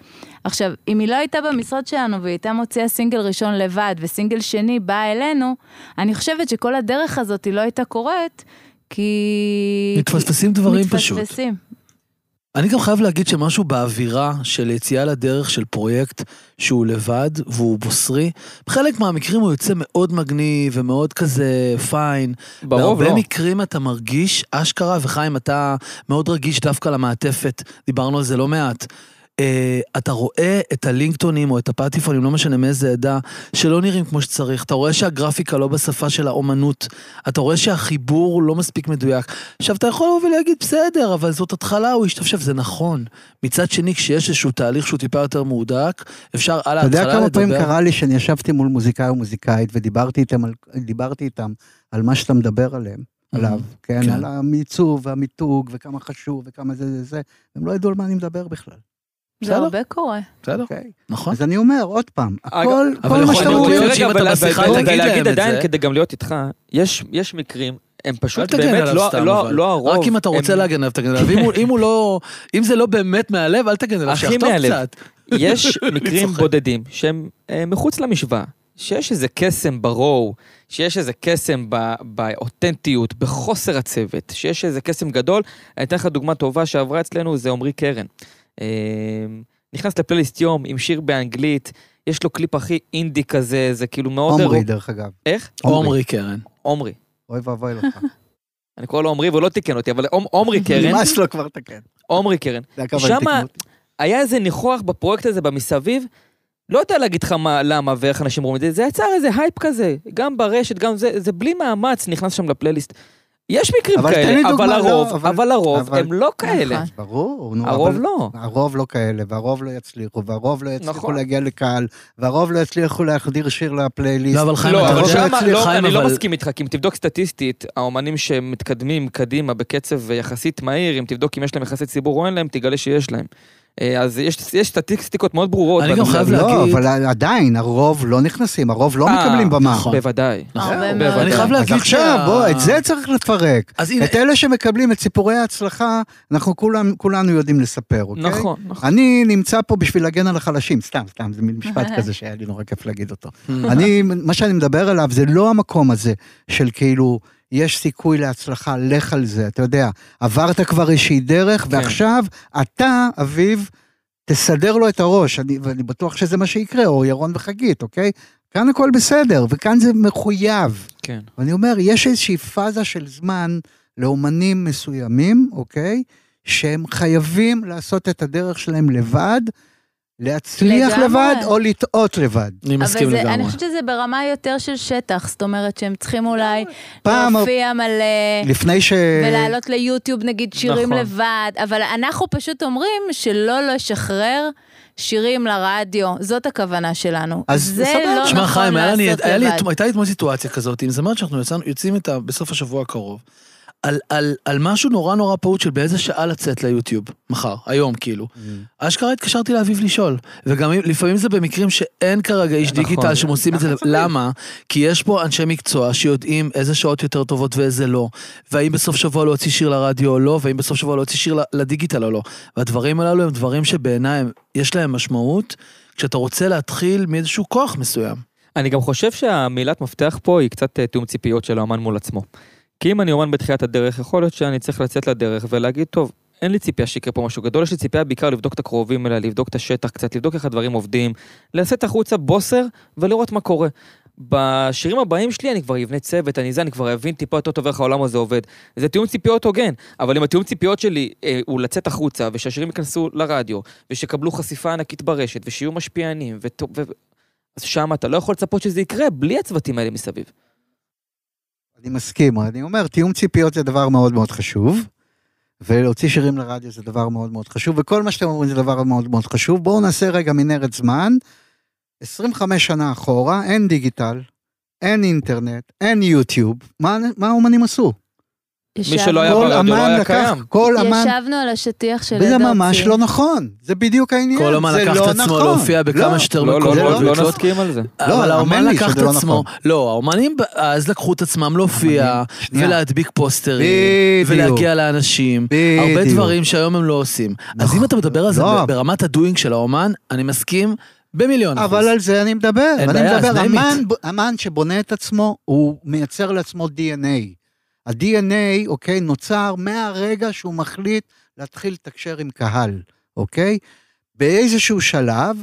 Speaker 4: עכשיו, אם היא לא הייתה במשרד שלנו והיא הייתה מוציאה סינגל ראשון לבד וסינגל שני בא אלינו, אני חושבת שכל הדרך הזאת היא לא הייתה קורית, כי...
Speaker 2: מתפספסים דברים פשוט.
Speaker 4: מתפספסים.
Speaker 2: אני גם חייב להגיד שמשהו באווירה של יציאה לדרך של פרויקט שהוא לבד והוא בוסרי, בחלק מהמקרים הוא יוצא מאוד מגניב ומאוד כזה פיין.
Speaker 5: ברוב לא.
Speaker 2: בהרבה מקרים אתה מרגיש אשכרה, וחיים, אתה מאוד רגיש דווקא למעטפת, דיברנו על זה לא מעט. אה, אתה רואה את הלינקטונים או את הפטיפונים, לא משנה מאיזה עדה, שלא נראים כמו שצריך. אתה רואה שהגרפיקה לא בשפה של האומנות. אתה רואה שהחיבור לא מספיק מדויק. עכשיו, אתה יכול לבוא ולהגיד, בסדר, אבל זאת התחלה, הוא השתפשף, זה נכון. מצד שני, כשיש איזשהו תהליך שהוא טיפה יותר מהודק, אפשר על
Speaker 3: אתה יודע
Speaker 2: ההתחלה
Speaker 3: כמה פעמים
Speaker 2: לדבר.
Speaker 3: קרה לי שאני ישבתי מול מוזיקאי או מוזיקאית ודיברתי איתם על, איתם על מה שאתה מדבר עליהם, עליו, כן?
Speaker 2: כן.
Speaker 3: על המיצוב והמיתוג וכמה חשוב וכמה זה זה זה, הם לא ידעו על מה אני מדבר בכלל,
Speaker 4: זה. הרבה קורה.
Speaker 2: בסדר,
Speaker 3: אוקיי?
Speaker 2: נכון.
Speaker 3: אז אני אומר, עוד פעם, הכל, כל מה שאתה אומר,
Speaker 2: להיות שאם אתה בשיחה תגיד להם
Speaker 5: ולהגיד
Speaker 2: את
Speaker 5: עדיין,
Speaker 2: זה.
Speaker 5: כדי גם להיות איתך, יש, יש מקרים, הם פשוט באמת לא,
Speaker 2: סתם,
Speaker 5: לא,
Speaker 2: אבל.
Speaker 5: לא הרוב.
Speaker 2: רק אם אתה רוצה
Speaker 5: הם-
Speaker 2: להגן עליו, תגן עליו. אם הוא- אם הוא לא, אם זה לא באמת מהלב, אל תגן עליו, שיחטוף. קצת.
Speaker 5: יש [LAUGHS] מקרים. בודדים שהם אה, מחוץ למשוואה, שיש איזה קסם ברואו, שיש איזה קסם ב- באותנטיות, בחוסר הצוות, שיש איזה קסם גדול. אני אתן לך דוגמה טובה שעברה אצלנו, זה עמרי קרן. אה, נכנס לפלייליסט יום עם שיר באנגלית, יש לו קליפ הכי אינדי כזה, זה כאילו מאוד...
Speaker 3: עומרי דרך אגב,
Speaker 5: איך?
Speaker 2: עומרי קרן.
Speaker 5: עומרי.
Speaker 3: אוי ואבוי לך, [LAUGHS]
Speaker 5: אני קורא לו עומרי והוא לא תיקן אותי, אבל עומ- עומרי [LAUGHS] קרן,
Speaker 3: נמאס לו כבר לתקן,
Speaker 5: עומרי קרן. שמה היה איזה ניחוח בפרויקט הזה במסביב, לא יודע להגיד לך מה, למה ואיך אנשים רואים את זה, זה יצר איזה הייפ כזה, גם ברשת, גם זה, זה בלי מאמץ נכנס שם לפלייליסט. יש מקרים
Speaker 3: אבל תן לי
Speaker 5: כאלה,
Speaker 3: דוגמה,
Speaker 5: אבל
Speaker 3: לא,
Speaker 5: הרוב,
Speaker 3: אבל-
Speaker 5: אבל הרוב
Speaker 3: אבל-
Speaker 5: הם לא כאלה.
Speaker 4: נכון.
Speaker 3: ברור, נו,
Speaker 5: הרוב
Speaker 3: אבל-
Speaker 5: לא.
Speaker 3: הרוב לא כאלה, והרוב לא יצליחו, והרוב לא יצליחו
Speaker 5: נכון.
Speaker 3: להגיע לקהל, והרוב לא יצליחו להחדיר שיר לפלייליסט.
Speaker 2: לא, אבל חיים,
Speaker 5: לא,
Speaker 2: אתה
Speaker 5: אבל שמה,
Speaker 2: חיים,
Speaker 5: לא, אני לא
Speaker 2: אבל-
Speaker 5: מסכים איתך, כי אם תבדוק סטטיסטית, האומנים שמתקדמים קדימה בקצב יחסית מהיר, אם תבדוק אם יש להם יחסי ציבור או אין להם, תגלה שיש להם. אה, אז יש, יש סטטיסטיקות מאוד ברורות.
Speaker 2: אני גם חייב
Speaker 5: הזה.
Speaker 2: להגיד-
Speaker 3: לא, אבל עדיין, הרוב לא נכנסים, הרוב לא
Speaker 5: אה,
Speaker 3: מקבלים במה.
Speaker 2: נכון.
Speaker 5: בוודאי.
Speaker 2: נכון.
Speaker 4: מאוד.
Speaker 2: אני חייב
Speaker 3: אז
Speaker 2: להגיד
Speaker 3: עכשיו,
Speaker 2: שה-
Speaker 3: בוא, את זה צריך לפרק.
Speaker 2: אז הנה,
Speaker 3: את אלה שמקבלים את סיפורי ההצלחה, אנחנו כולם, כולנו יודעים לספר, אוקיי?
Speaker 5: נכון, נכון.
Speaker 3: אני נמצא פה בשביל להגן על החלשים, סתם, סתם, זה מין משפט כזה שהיה לי נורא כיף להגיד אותו. [LAUGHS] אני, מה שאני מדבר עליו זה לא המקום הזה של כאילו, יש סיכוי להצלחה, לך על זה, אתה יודע, עברת כבר איזושהי דרך, ועכשיו אתה, אביב, תסדר לו את הראש, אני, ואני בטוח שזה מה שיקרה, או ירון וחגית, אוקיי? כאן הכל בסדר, וכאן זה מחויב.
Speaker 5: כן.
Speaker 3: ואני אומר, יש איזושהי פאזה של זמן לאומנים מסוימים, אוקיי? שהם חייבים לעשות את הדרך שלהם לבד, להצליח
Speaker 4: לגמרי.
Speaker 3: לבד או לטעות לבד.
Speaker 2: אני מסכים
Speaker 4: זה,
Speaker 2: לגמרי.
Speaker 4: אני חושבת שזה ברמה יותר של שטח, זאת אומרת שהם צריכים אולי להופיע מלא,
Speaker 3: לפני ש...
Speaker 4: ולעלות ליוטיוב נגיד שירים
Speaker 5: נכון.
Speaker 4: לבד, אבל אנחנו פשוט אומרים שלא לשחרר שירים לרדיו, זאת הכוונה שלנו.
Speaker 3: אז
Speaker 4: זה
Speaker 3: סבבה.
Speaker 4: לא
Speaker 2: תשמע,
Speaker 4: נכון
Speaker 2: חיים,
Speaker 4: לעשות
Speaker 2: לי
Speaker 4: לבד.
Speaker 2: אתמול- הייתה לי אתמול סיטואציה כזאת, עם זמרת שאנחנו יוצאים איתה בסוף השבוע הקרוב, על- על על משהו נורא נורא פעוט של באיזה שעה לצאת ליוטיוב, מחר, היום כאילו.
Speaker 3: Mm.
Speaker 2: אשכרה התקשרתי לאביב לשאול, וגם לפעמים זה במקרים שאין כרגע איש
Speaker 5: נכון.
Speaker 2: דיגיטל שהם עושים את זה, למה? כי יש פה אנשי מקצוע שיודעים איזה שעות יותר טובות ואיזה לא, והאם בסוף שבוע להוציא שיר לרדיו או לא, והאם בסוף שבוע להוציא שיר ל- לדיגיטל או לא. והדברים הללו הם דברים שבעיניי הם- יש להם משמעות, כשאתה רוצה להתחיל מאיזשהו כוח מסוים.
Speaker 5: אני גם חושב שהמילת מפתח פה היא קצת אה, תיאום ציפיות של האמן מול עצמו. כי אם אני אומן בתחילת הדרך, יכול להיות שאני צריך לצאת לדרך ולהגיד, טוב, אין לי ציפייה שיקרה פה משהו גדול, יש לי ציפייה בעיקר לבדוק את הקרובים אליי, לבדוק את השטח קצת, לבדוק איך הדברים עובדים, לצאת החוצה בוסר ולראות מה קורה. בשירים הבאים שלי אני כבר אבנה צוות, אני זה, אני כבר אבין טיפה יותר טוב איך העולם הזה עובד. זה תיאום ציפיות הוגן, אבל אם התיאום ציפיות שלי אה, הוא לצאת החוצה, ושהשירים ייכנסו לרדיו, ושיקבלו חשיפה ענקית ברשת, ושיהיו משפיענים, ו... ו... אז שם אתה לא יכול לצפות שזה יקרה בלי הצוותים האלה מסביב.
Speaker 3: אני מסכים, אני אומר, תיאום ציפיות זה דבר מאוד מאוד חשוב, ולהוציא שירים לרדיו זה דבר מאוד מאוד חשוב, וכל מה שאתם אומרים זה דבר מאוד מאוד חשוב. בואו נעשה רגע מנהרת זמן. 25 שנה אחורה, אין דיגיטל, אין אינטרנט, אין יוטיוב, מה, מה האומנים עשו?
Speaker 5: מי שלא היה
Speaker 3: כל
Speaker 5: ברדיו לא
Speaker 3: אמן
Speaker 5: היה
Speaker 3: לקח,
Speaker 5: קיים.
Speaker 3: כל אמן,
Speaker 4: ישבנו על השטיח של
Speaker 3: וזה
Speaker 4: עד
Speaker 3: ממש. לא נכון, זה בדיוק העניין,
Speaker 2: כל אומן
Speaker 3: זה
Speaker 2: לקח
Speaker 3: לא
Speaker 2: את עצמו
Speaker 3: נכון.
Speaker 2: להופיע בכמה
Speaker 3: לא.
Speaker 2: שיותר
Speaker 5: לא, לא,
Speaker 2: מקומות.
Speaker 5: לא, לא נסכים על זה.
Speaker 3: לא,
Speaker 2: אבל האומן
Speaker 3: האמן
Speaker 2: לקח את
Speaker 3: לא
Speaker 2: עצמו,
Speaker 3: נכון.
Speaker 2: לא, האומנים אז לקחו את עצמם להופיע,
Speaker 3: האמנים.
Speaker 2: ולהדביק פוסטרים. ולהגיע לאנשים, הרבה. דברים שהיום הם לא עושים. אז
Speaker 3: נכון.
Speaker 2: אם אתה מדבר על זה
Speaker 3: לא.
Speaker 2: ברמת הדוינג של האומן, אני מסכים במיליון אחוז.
Speaker 3: אבל על זה אני מדבר,
Speaker 2: אין בעיה, אז.
Speaker 3: אמן, אמן שבונה את עצמו, הוא מייצר לעצמו DNA. ה-DNA, אוקיי, נוצר מהרגע שהוא מחליט להתחיל לתקשר עם קהל, אוקיי? באיזשהו שלב,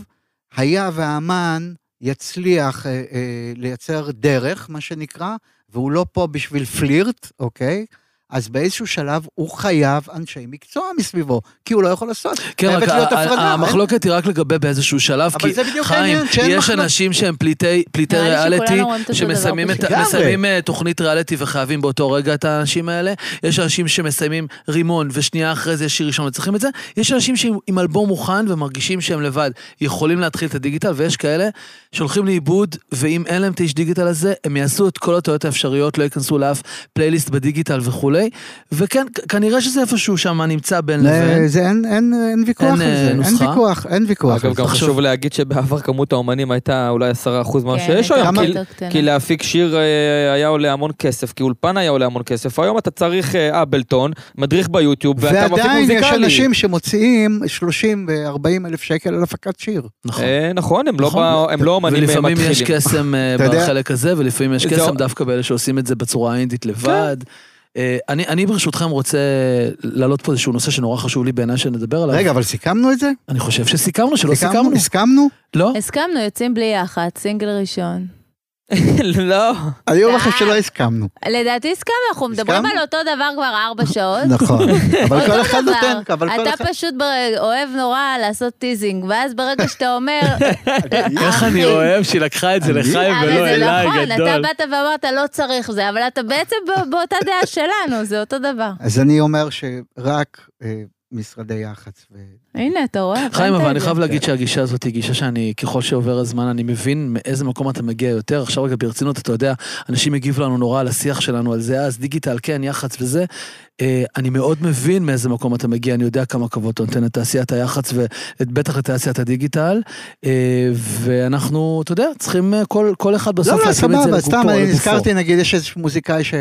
Speaker 3: היה והאמן יצליח אה, אה, לייצר דרך, מה שנקרא, והוא לא פה בשביל פלירט, אוקיי? אז באיזשהו שלב הוא חייב אנשי מקצוע מסביבו, כי הוא לא יכול לעשות.
Speaker 2: כן, רק
Speaker 3: חייבת להיות
Speaker 2: ה-
Speaker 3: הפרדה,
Speaker 2: ה-
Speaker 3: אין-
Speaker 2: המחלוקת היא רק לגבי באיזשהו שלב, כי
Speaker 3: זה בדיוק
Speaker 2: חיים, יש
Speaker 3: מחלוקת.
Speaker 2: אנשים שהם פליטי פליטי ריאליטי, שמסיימים את-. מסיימים אה, תוכנית ריאליטי וחייבים באותו רגע את האנשים האלה, יש אנשים שמסיימים רימון ושנייה אחרי זה יש שיר ראשון וצריכים את זה, יש אנשים שעם עם אלבום מוכן ומרגישים שהם לבד יכולים להתחיל את הדיגיטל, ויש כאלה שהולכים לאיבוד, ואם אין להם את האיש דיגיטל הזה, הם יעשו את כל הטעויות האפשריות, לא ייכנסו לאף פלייליסט בדיגיטל וכולי, וכן, כ- כנראה שזה איפשהו שם נמצא בין לבין.
Speaker 3: זה אין, אין, אין ויכוח
Speaker 2: אין,
Speaker 3: על
Speaker 2: אה,
Speaker 3: זה, אין
Speaker 2: נוסחה?
Speaker 3: ויכוח, אין ויכוח
Speaker 5: אגב. גם חשוב להגיד שבעבר כמות האומנים הייתה אולי 10% ממה
Speaker 4: כן,
Speaker 5: שיש היום,
Speaker 3: כמה-
Speaker 5: כי-
Speaker 4: יותר קטנה.
Speaker 5: כי להפיק שיר אה, היה עולה המון כסף, כי אולפן היה עולה המון כסף, היום אתה צריך אה, אפלטון, מדריך ביוטיוב, ואתה מפיק
Speaker 3: ועדיין יש
Speaker 5: מוזיקלי.
Speaker 3: אנשים שמוציאים 30 ו-40 אלף שקל על הפקת שיר.
Speaker 2: נכון.
Speaker 5: אה, נכון, הם לא
Speaker 2: נכון.
Speaker 5: לא אומנים אה,
Speaker 2: ולפעמים
Speaker 5: מתחילים.
Speaker 2: יש קסם אה, בחלק הזה, ולפעמים יש קסם דווקא באלה שעושים את זה בצורה האינדית לבד. אה, אני, אני ברשותכם רוצה להעלות פה איזשהו נושא שנורא חשוב לי בעיניי שנדבר עליו.
Speaker 3: רגע, אבל סיכמנו את זה?
Speaker 2: אני חושב שסיכמנו, שלא סיכמנו.
Speaker 3: הסכמנו?
Speaker 2: לא?
Speaker 4: הסכמנו, יוצאים בלי יח"צ, סינגל ראשון. [LAUGHS]
Speaker 5: לא.
Speaker 3: אני אומר לך. שלא הסכמנו.
Speaker 4: לדעתי הסכמנו, אנחנו מדברים? על אותו דבר כבר ארבע שעות.
Speaker 3: נכון. [LAUGHS] אבל כל אחד. נותן, אבל כל
Speaker 4: אתה
Speaker 3: אחד...
Speaker 4: פשוט בר- אוהב נורא לעשות teasing, ואז ברגע שאתה אומר... [LAUGHS]
Speaker 2: איך אני אוהב שהיא לקחה את זה לחיים
Speaker 4: אבל
Speaker 2: ולא
Speaker 4: זה
Speaker 2: אליי,
Speaker 4: נכון, אתה
Speaker 2: גדול.
Speaker 4: באת ואמרת לא צריך זה, אבל אתה בעצם בא- באותה דעה שלנו, זה אותו דבר.
Speaker 3: אז אני אומר שרק אה, משרדי יח"צ.
Speaker 4: הנה, אתה רואה?
Speaker 2: חיים, אבל אני. חייב להגיד שהגישה הזאת היא גישה שאני, ככל שעובר הזמן, אני מבין מאיזה מקום אתה מגיע יותר. עכשיו רגע ברצינות, אתה יודע, אנשים הגיבו לנו נורא על השיח שלנו על זה אז, דיגיטל, כן, יח"צ וזה. אה, אני מאוד מבין מאיזה מקום אתה מגיע, אני יודע כמה כבוד אתה נותן לתעשיית היח"צ ובטח לתעשיית הדיגיטל. אה, ואנחנו, אתה יודע, צריכים אה, כל, כל אחד בסוף
Speaker 3: לא, לא,
Speaker 2: להתאים את זה
Speaker 3: סבבה,
Speaker 2: לגופו.
Speaker 3: סתם אני. נזכרתי, נגיד, יש איזשהו מוזיקאי ש...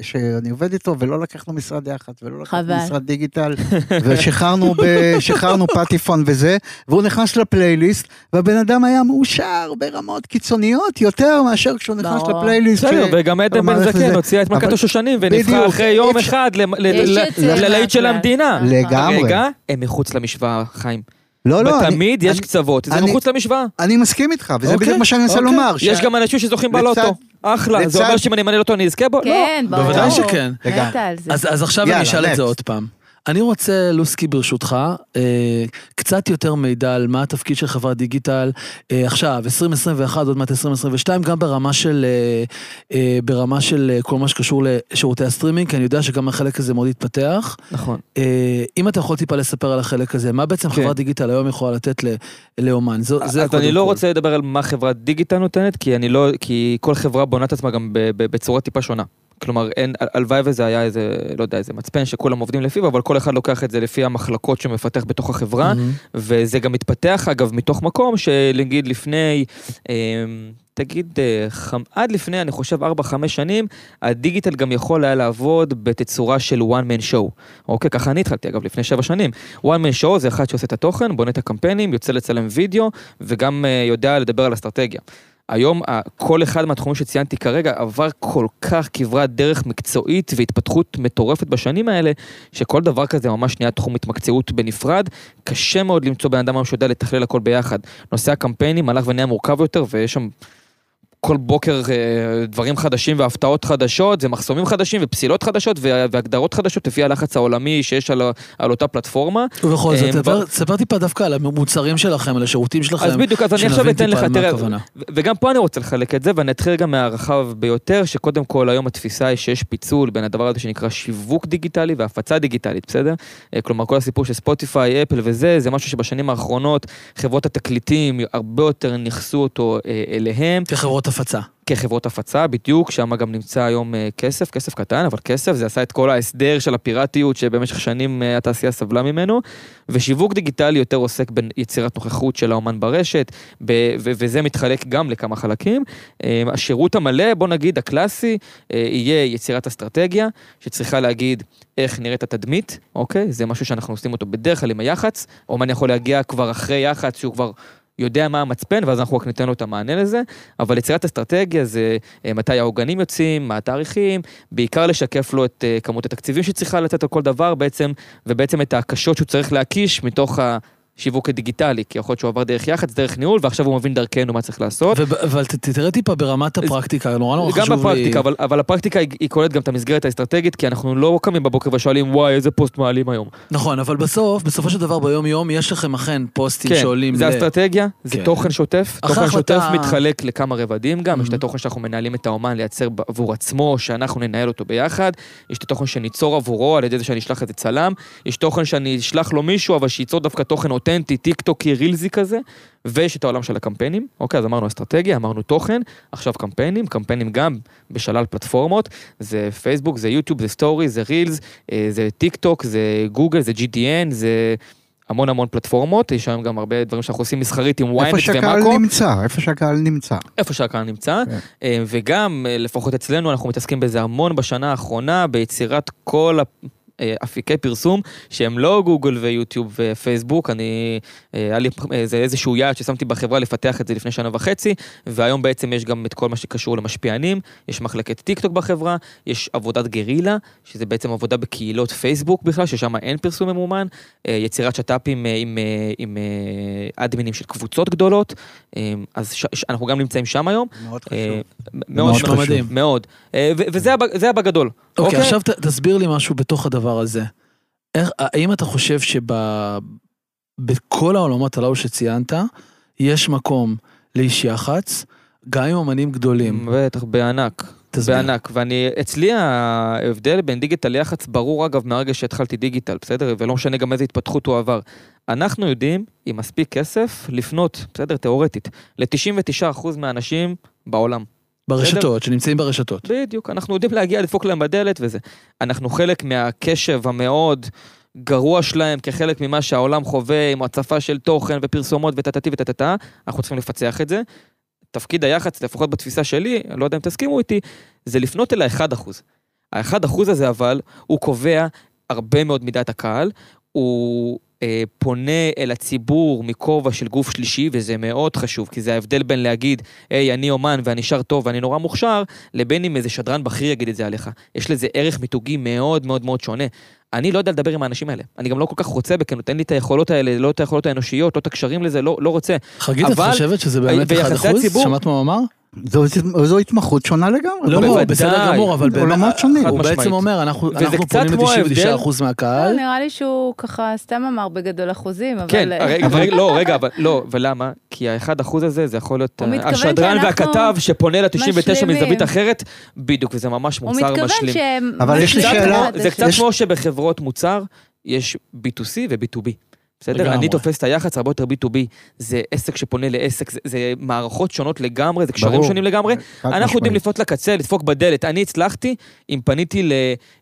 Speaker 3: שאני עובד איתו, ולא לקחנו משרד יח"צ, ולא לקחנו. משרד דיגיטל, [LAUGHS] ושחררנו ב... שחררנו פטיפון וזה, והוא נכנס לפלייליסט, והבן אדם היה מאושר ברמות קיצוניות יותר מאשר כשהוא נכנס
Speaker 4: ברור.
Speaker 3: לפלייליסט.
Speaker 5: בסדר, וגם עדן בן זקן. הוציאה את מלכת
Speaker 3: אבל-
Speaker 5: השושנים ונבחר אחרי יום אחד ללהיט של. המדינה.
Speaker 3: לגמרי.
Speaker 5: רגע, הם מחוץ למשוואה, חיים.
Speaker 3: לא, לא, אני-
Speaker 5: ותמיד יש
Speaker 3: אני-
Speaker 5: קצוות, זה
Speaker 3: אני-
Speaker 5: מחוץ למשוואה.
Speaker 3: אני מסכים איתך, וזה
Speaker 2: אוקיי,
Speaker 3: בדיוק מה שאני מנסה
Speaker 2: אוקיי.
Speaker 3: לומר. ש-
Speaker 5: יש גם אנשים שזוכים בלוטו. אחלה, זה אומר שאם אני אמנה לוטו אני אזכה בו? לא.
Speaker 4: כן, ברור.
Speaker 2: בוודאי שכן. אז, אז עכשיו
Speaker 3: יאללה,
Speaker 2: אני אשאל את זה. עוד פעם. אני רוצה, לוסקי, ברשותך, אה, קצת יותר מידע על מה התפקיד של חברת דיגיטל אה, עכשיו, 2021, עוד מעט 2022, גם ברמה של, אה, ברמה של כל מה שקשור לשירותי הסטרימינג, כי אני יודע שגם החלק הזה מאוד התפתח.
Speaker 5: נכון.
Speaker 2: אם אתה יכול טיפה לספר על החלק הזה, מה בעצם
Speaker 5: כן.
Speaker 2: חברת דיגיטל היום יכולה לתת לאומן? זו, זה
Speaker 5: אז אני לא
Speaker 2: כל.
Speaker 5: רוצה לדבר על מה חברת דיגיטל נותנת, כי לא, כי כל חברה בונה את עצמה גם בצורה טיפה שונה. כלומר, אין, הלוואי וזה היה איזה, לא יודע, איזה מצפן שכולם עובדים לפיו, אבל כל אחד לוקח את זה לפי המחלקות שהוא מפתח בתוך החברה,
Speaker 2: מהמם.
Speaker 5: וזה גם מתפתח, אגב, מתוך מקום שנגיד לפני, אה, תגיד, אה, חמ... עד לפני, אני חושב, 4-5 שנים, הדיגיטל גם יכול היה לעבוד בתצורה של one man show. אוקיי, ככה אני התחלתי, אגב, לפני 7 שנים. one man show זה אחד שעושה את התוכן, בונה את הקמפיינים, יוצא לצלם וידאו, וגם אה, יודע לדבר על אסטרטגיה. היום כל אחד מהתחומים שציינתי כרגע עבר כל כך כברת דרך מקצועית והתפתחות מטורפת בשנים האלה, שכל דבר כזה ממש נהיה תחום התמקצעות בנפרד. קשה מאוד למצוא בן אדם היום שיודע לתכלל הכל ביחד. נושא הקמפיינים הלך ונהיה מורכב יותר, ויש שם כל בוקר אה, דברים חדשים והפתעות חדשות, ומחסומים חדשים ופסילות חדשות וה- והגדרות חדשות לפי הלחץ העולמי שיש על, על אותה פלטפורמה.
Speaker 2: ובכל זאת,
Speaker 5: אה,
Speaker 2: תספר- תספר טיפה דווקא על המוצרים שלכם, על השירותים שלכם.
Speaker 5: אז בדיוק, אז אני עכשיו אתן לך, תראה, וגם פה אני רוצה לחלק את זה, ואני אתחיל גם מהרחב ביותר, שקודם כל היום התפיסה היא שיש פיצול בין הדבר הזה שנקרא שיווק דיגיטלי והפצה דיגיטלית, בסדר? אה, כלומר, כל הסיפור של ספוטיפיי, אפל וזה, זה משהו שבשנים האחרונות חברות התקליטים הרבה יותר נכסו אותו אליהם.
Speaker 2: כחברות הפצה.
Speaker 5: כחברות הפצה, בדיוק, שם גם נמצא היום אה, כסף, כסף קטן, אבל כסף, זה עשה את כל ההסדר של הפיראטיות שבמשך שנים אה, התעשייה סבלה ממנו, ושיווק דיגיטלי יותר עוסק ביצירת נוכחות של האומן ברשת, ב- ו- וזה מתחלק גם לכמה חלקים. אה, השירות המלא, בוא נגיד, הקלאסי, יהיה יצירת אסטרטגיה, שצריכה להגיד איך נראית התדמית, אוקיי? זה משהו שאנחנו עושים אותו בדרך כלל עם היח"צ, אומן יכול להגיע כבר אחרי יח"צ, שהוא כבר... יודע מה המצפן, ואז אנחנו רק ניתן לו את המענה לזה. אבל יצירת אסטרטגיה זה אה, מתי העוגנים יוצאים, מה התאריכים, בעיקר לשקף לו את אה, כמות התקציבים שצריכה לתת על כל דבר בעצם, ובעצם את ההקשות שהוא צריך להקיש מתוך השיווק הדיגיטלי, כי יכול להיות שהוא עבר דרך יח"צ, דרך ניהול, ועכשיו הוא מבין דרכנו מה צריך לעשות.
Speaker 2: אבל תראה טיפה ברמת הפרקטיקה, נורא נורא
Speaker 5: גם
Speaker 2: חשוב לי...
Speaker 5: בפרקטיקה, אבל, אבל הפרקטיקה היא, היא כוללת גם את המסגרת האסטרטגית, כי אנחנו לא קמים בבוקר ושואלים, וואי, איזה פוסט מעלים היום.
Speaker 2: נכון, אבל בסוף, בסופו של דבר ביום יום, יש לכם אכן פוסטים שעולים
Speaker 5: כן, זה
Speaker 2: ל...
Speaker 5: אסטרטגיה, זה
Speaker 2: כן.
Speaker 5: תוכן שוטף. תוכן שוטף מתחלק לכמה רבדים גם, יש את. התוכן שאנחנו מנהלים את האומן לייצר עבור עצמו, שאנחנו ננהל אותו ביחד. יש את התוכן שניצור עבורו על ידי זה שאני אשלח איזה צלם. יש תוכן שאני אשלח לו מישהו, אבל שייצור דווקא תוכן אותנטי, טיק טוקי, רילזי כזה. ויש את העולם של הקמפיינים. אוקיי, אז אמרנו אסטרטגיה, אמרנו תוכן, עכשיו קמפיינים, קמפיינים גם בשלל פלטפורמות. זה פייסבוק, זה יוטיוב, זה סטורי, זה רילס, אה, זה טיק טוק, זה גוגל, זה GDN, זה... המון המון פלטפורמות, יש היום גם הרבה דברים שאנחנו עושים מסחרית עם
Speaker 3: איפה
Speaker 5: ynet
Speaker 3: שהקהל
Speaker 5: ומאקו,
Speaker 3: נמצא, איפה שהקהל נמצא.
Speaker 5: איפה שהקהל נמצא,
Speaker 3: כן.
Speaker 5: אה, וגם, אה, לפחות אצלנו, אנחנו מתעסקים בזה המון בשנה האחרונה, ביצירת כל אפיקי פרסום שהם לא גוגל ויוטיוב ופייסבוק, אני, אה, היה לי אה, זה איזשהו יעד ששמתי בחברה לפתח את זה לפני שנה וחצי, והיום בעצם יש גם את כל מה שקשור למשפיענים, יש מחלקת טיק טוק בחברה, יש עבודת גרילה, שזה בעצם עבודה בקהילות פייסבוק בכלל, ששם אין פרסום ממומן, אה, יצירת שת"פים אה, עם, אה, עם אה, אדמינים של קבוצות גדולות, אה, אז ש, ש, אנחנו גם נמצאים שם היום.
Speaker 3: מאוד
Speaker 5: אה,
Speaker 3: חשוב.
Speaker 5: מאוד
Speaker 3: מאוד
Speaker 2: מדהים.
Speaker 5: מאוד. אה, וזה בגדול.
Speaker 2: אוקיי, עכשיו ת- תסביר לי משהו בתוך הדבר הזה. איך, האם אתה חושב שבכל העולמות הללו שציינת, יש מקום לאיש יח"צ, גם עם אמנים גדולים?
Speaker 5: בטח, בענק.
Speaker 2: תסביר.
Speaker 5: בענק. ואני, אצלי ההבדל בין דיגיטל ליח"צ ברור אגב מהרגע שהתחלתי דיגיטל, בסדר? ולא משנה גם איזה התפתחות הוא עבר. אנחנו יודעים, עם מספיק כסף, לפנות, בסדר? תיאורטית, ל-99% מהאנשים בעולם.
Speaker 2: ברשתות, שנמצאים ברשתות.
Speaker 5: בדיוק, אנחנו יודעים להגיע, לדפוק להם בדלת וזה. אנחנו חלק מהקשב המאוד גרוע שלהם כחלק ממה שהעולם חווה עם הצפה של תוכן ופרסומות וטטטי וטטטה, אנחנו צריכים לפצח את זה. תפקיד היח"צ, לפחות בתפיסה שלי, אני לא יודע אם תסכימו איתי, זה לפנות אל ה-1%. ה-1% הזה אבל, הוא קובע הרבה מאוד מידת הקהל, הוא פונה אל הציבור מכובע של גוף שלישי, וזה מאוד חשוב, כי זה ההבדל בין להגיד, היי, אני אומן ואני שר טוב ואני נורא מוכשר, לבין אם איזה שדרן בכיר יגיד את זה עליך. יש לזה ערך מיתוגי מאוד מאוד מאוד שונה. אני לא יודע לדבר עם האנשים האלה. אני גם לא כל כך רוצה בכנות, אין לי את היכולות האלה, לא את היכולות האנושיות, לא את הקשרים לזה, לא, לא רוצה.
Speaker 2: חגית, את
Speaker 5: אבל-
Speaker 2: חושבת שזה באמת
Speaker 5: ויחסי
Speaker 2: 1%?
Speaker 5: הציבור-
Speaker 2: שמעת מה הוא אמר?
Speaker 3: זו, זו התמחות שונה לגמרי.
Speaker 2: לא, לא,
Speaker 5: בוודאי.
Speaker 2: בסדר גמור, אבל באמת,
Speaker 3: עולמות שונים.
Speaker 2: הוא
Speaker 5: חד
Speaker 2: בעצם
Speaker 5: משמעית.
Speaker 2: אומר, אנחנו אנחנו פונים
Speaker 5: כמו
Speaker 2: ל-99% מהקהל.
Speaker 4: לא, נראה לי שהוא ככה סתם אמר בגדול אחוזים, אבל...
Speaker 5: כן,
Speaker 4: אה,
Speaker 5: רגע, אבל לא, רגע, אבל לא, ולמה? כי האחד אחוז הזה, זה יכול להיות
Speaker 4: הוא
Speaker 5: אה,
Speaker 4: מתכוון
Speaker 5: השדרן והכתב שפונה ל-99
Speaker 4: משלימים.
Speaker 5: מזווית אחרת, בדיוק, וזה ממש
Speaker 4: הוא
Speaker 5: מוצר
Speaker 4: מתכוון
Speaker 5: משלים.
Speaker 4: שהם...
Speaker 3: אבל יש לי שאלה-
Speaker 5: זה קצת כמו שבחברות מוצר יש B2C ו-B2B. בסדר?
Speaker 2: לגמרי.
Speaker 5: אני תופס את היח"צ הרבה יותר B2B, זה עסק שפונה לעסק, זה, זה מערכות שונות לגמרי, זה קשרים
Speaker 3: ברור.
Speaker 5: שונים לגמרי. אנחנו יודעים
Speaker 3: משמעית.
Speaker 5: לפנות לקצה, לדפוק בדלת. אני הצלחתי, אם פניתי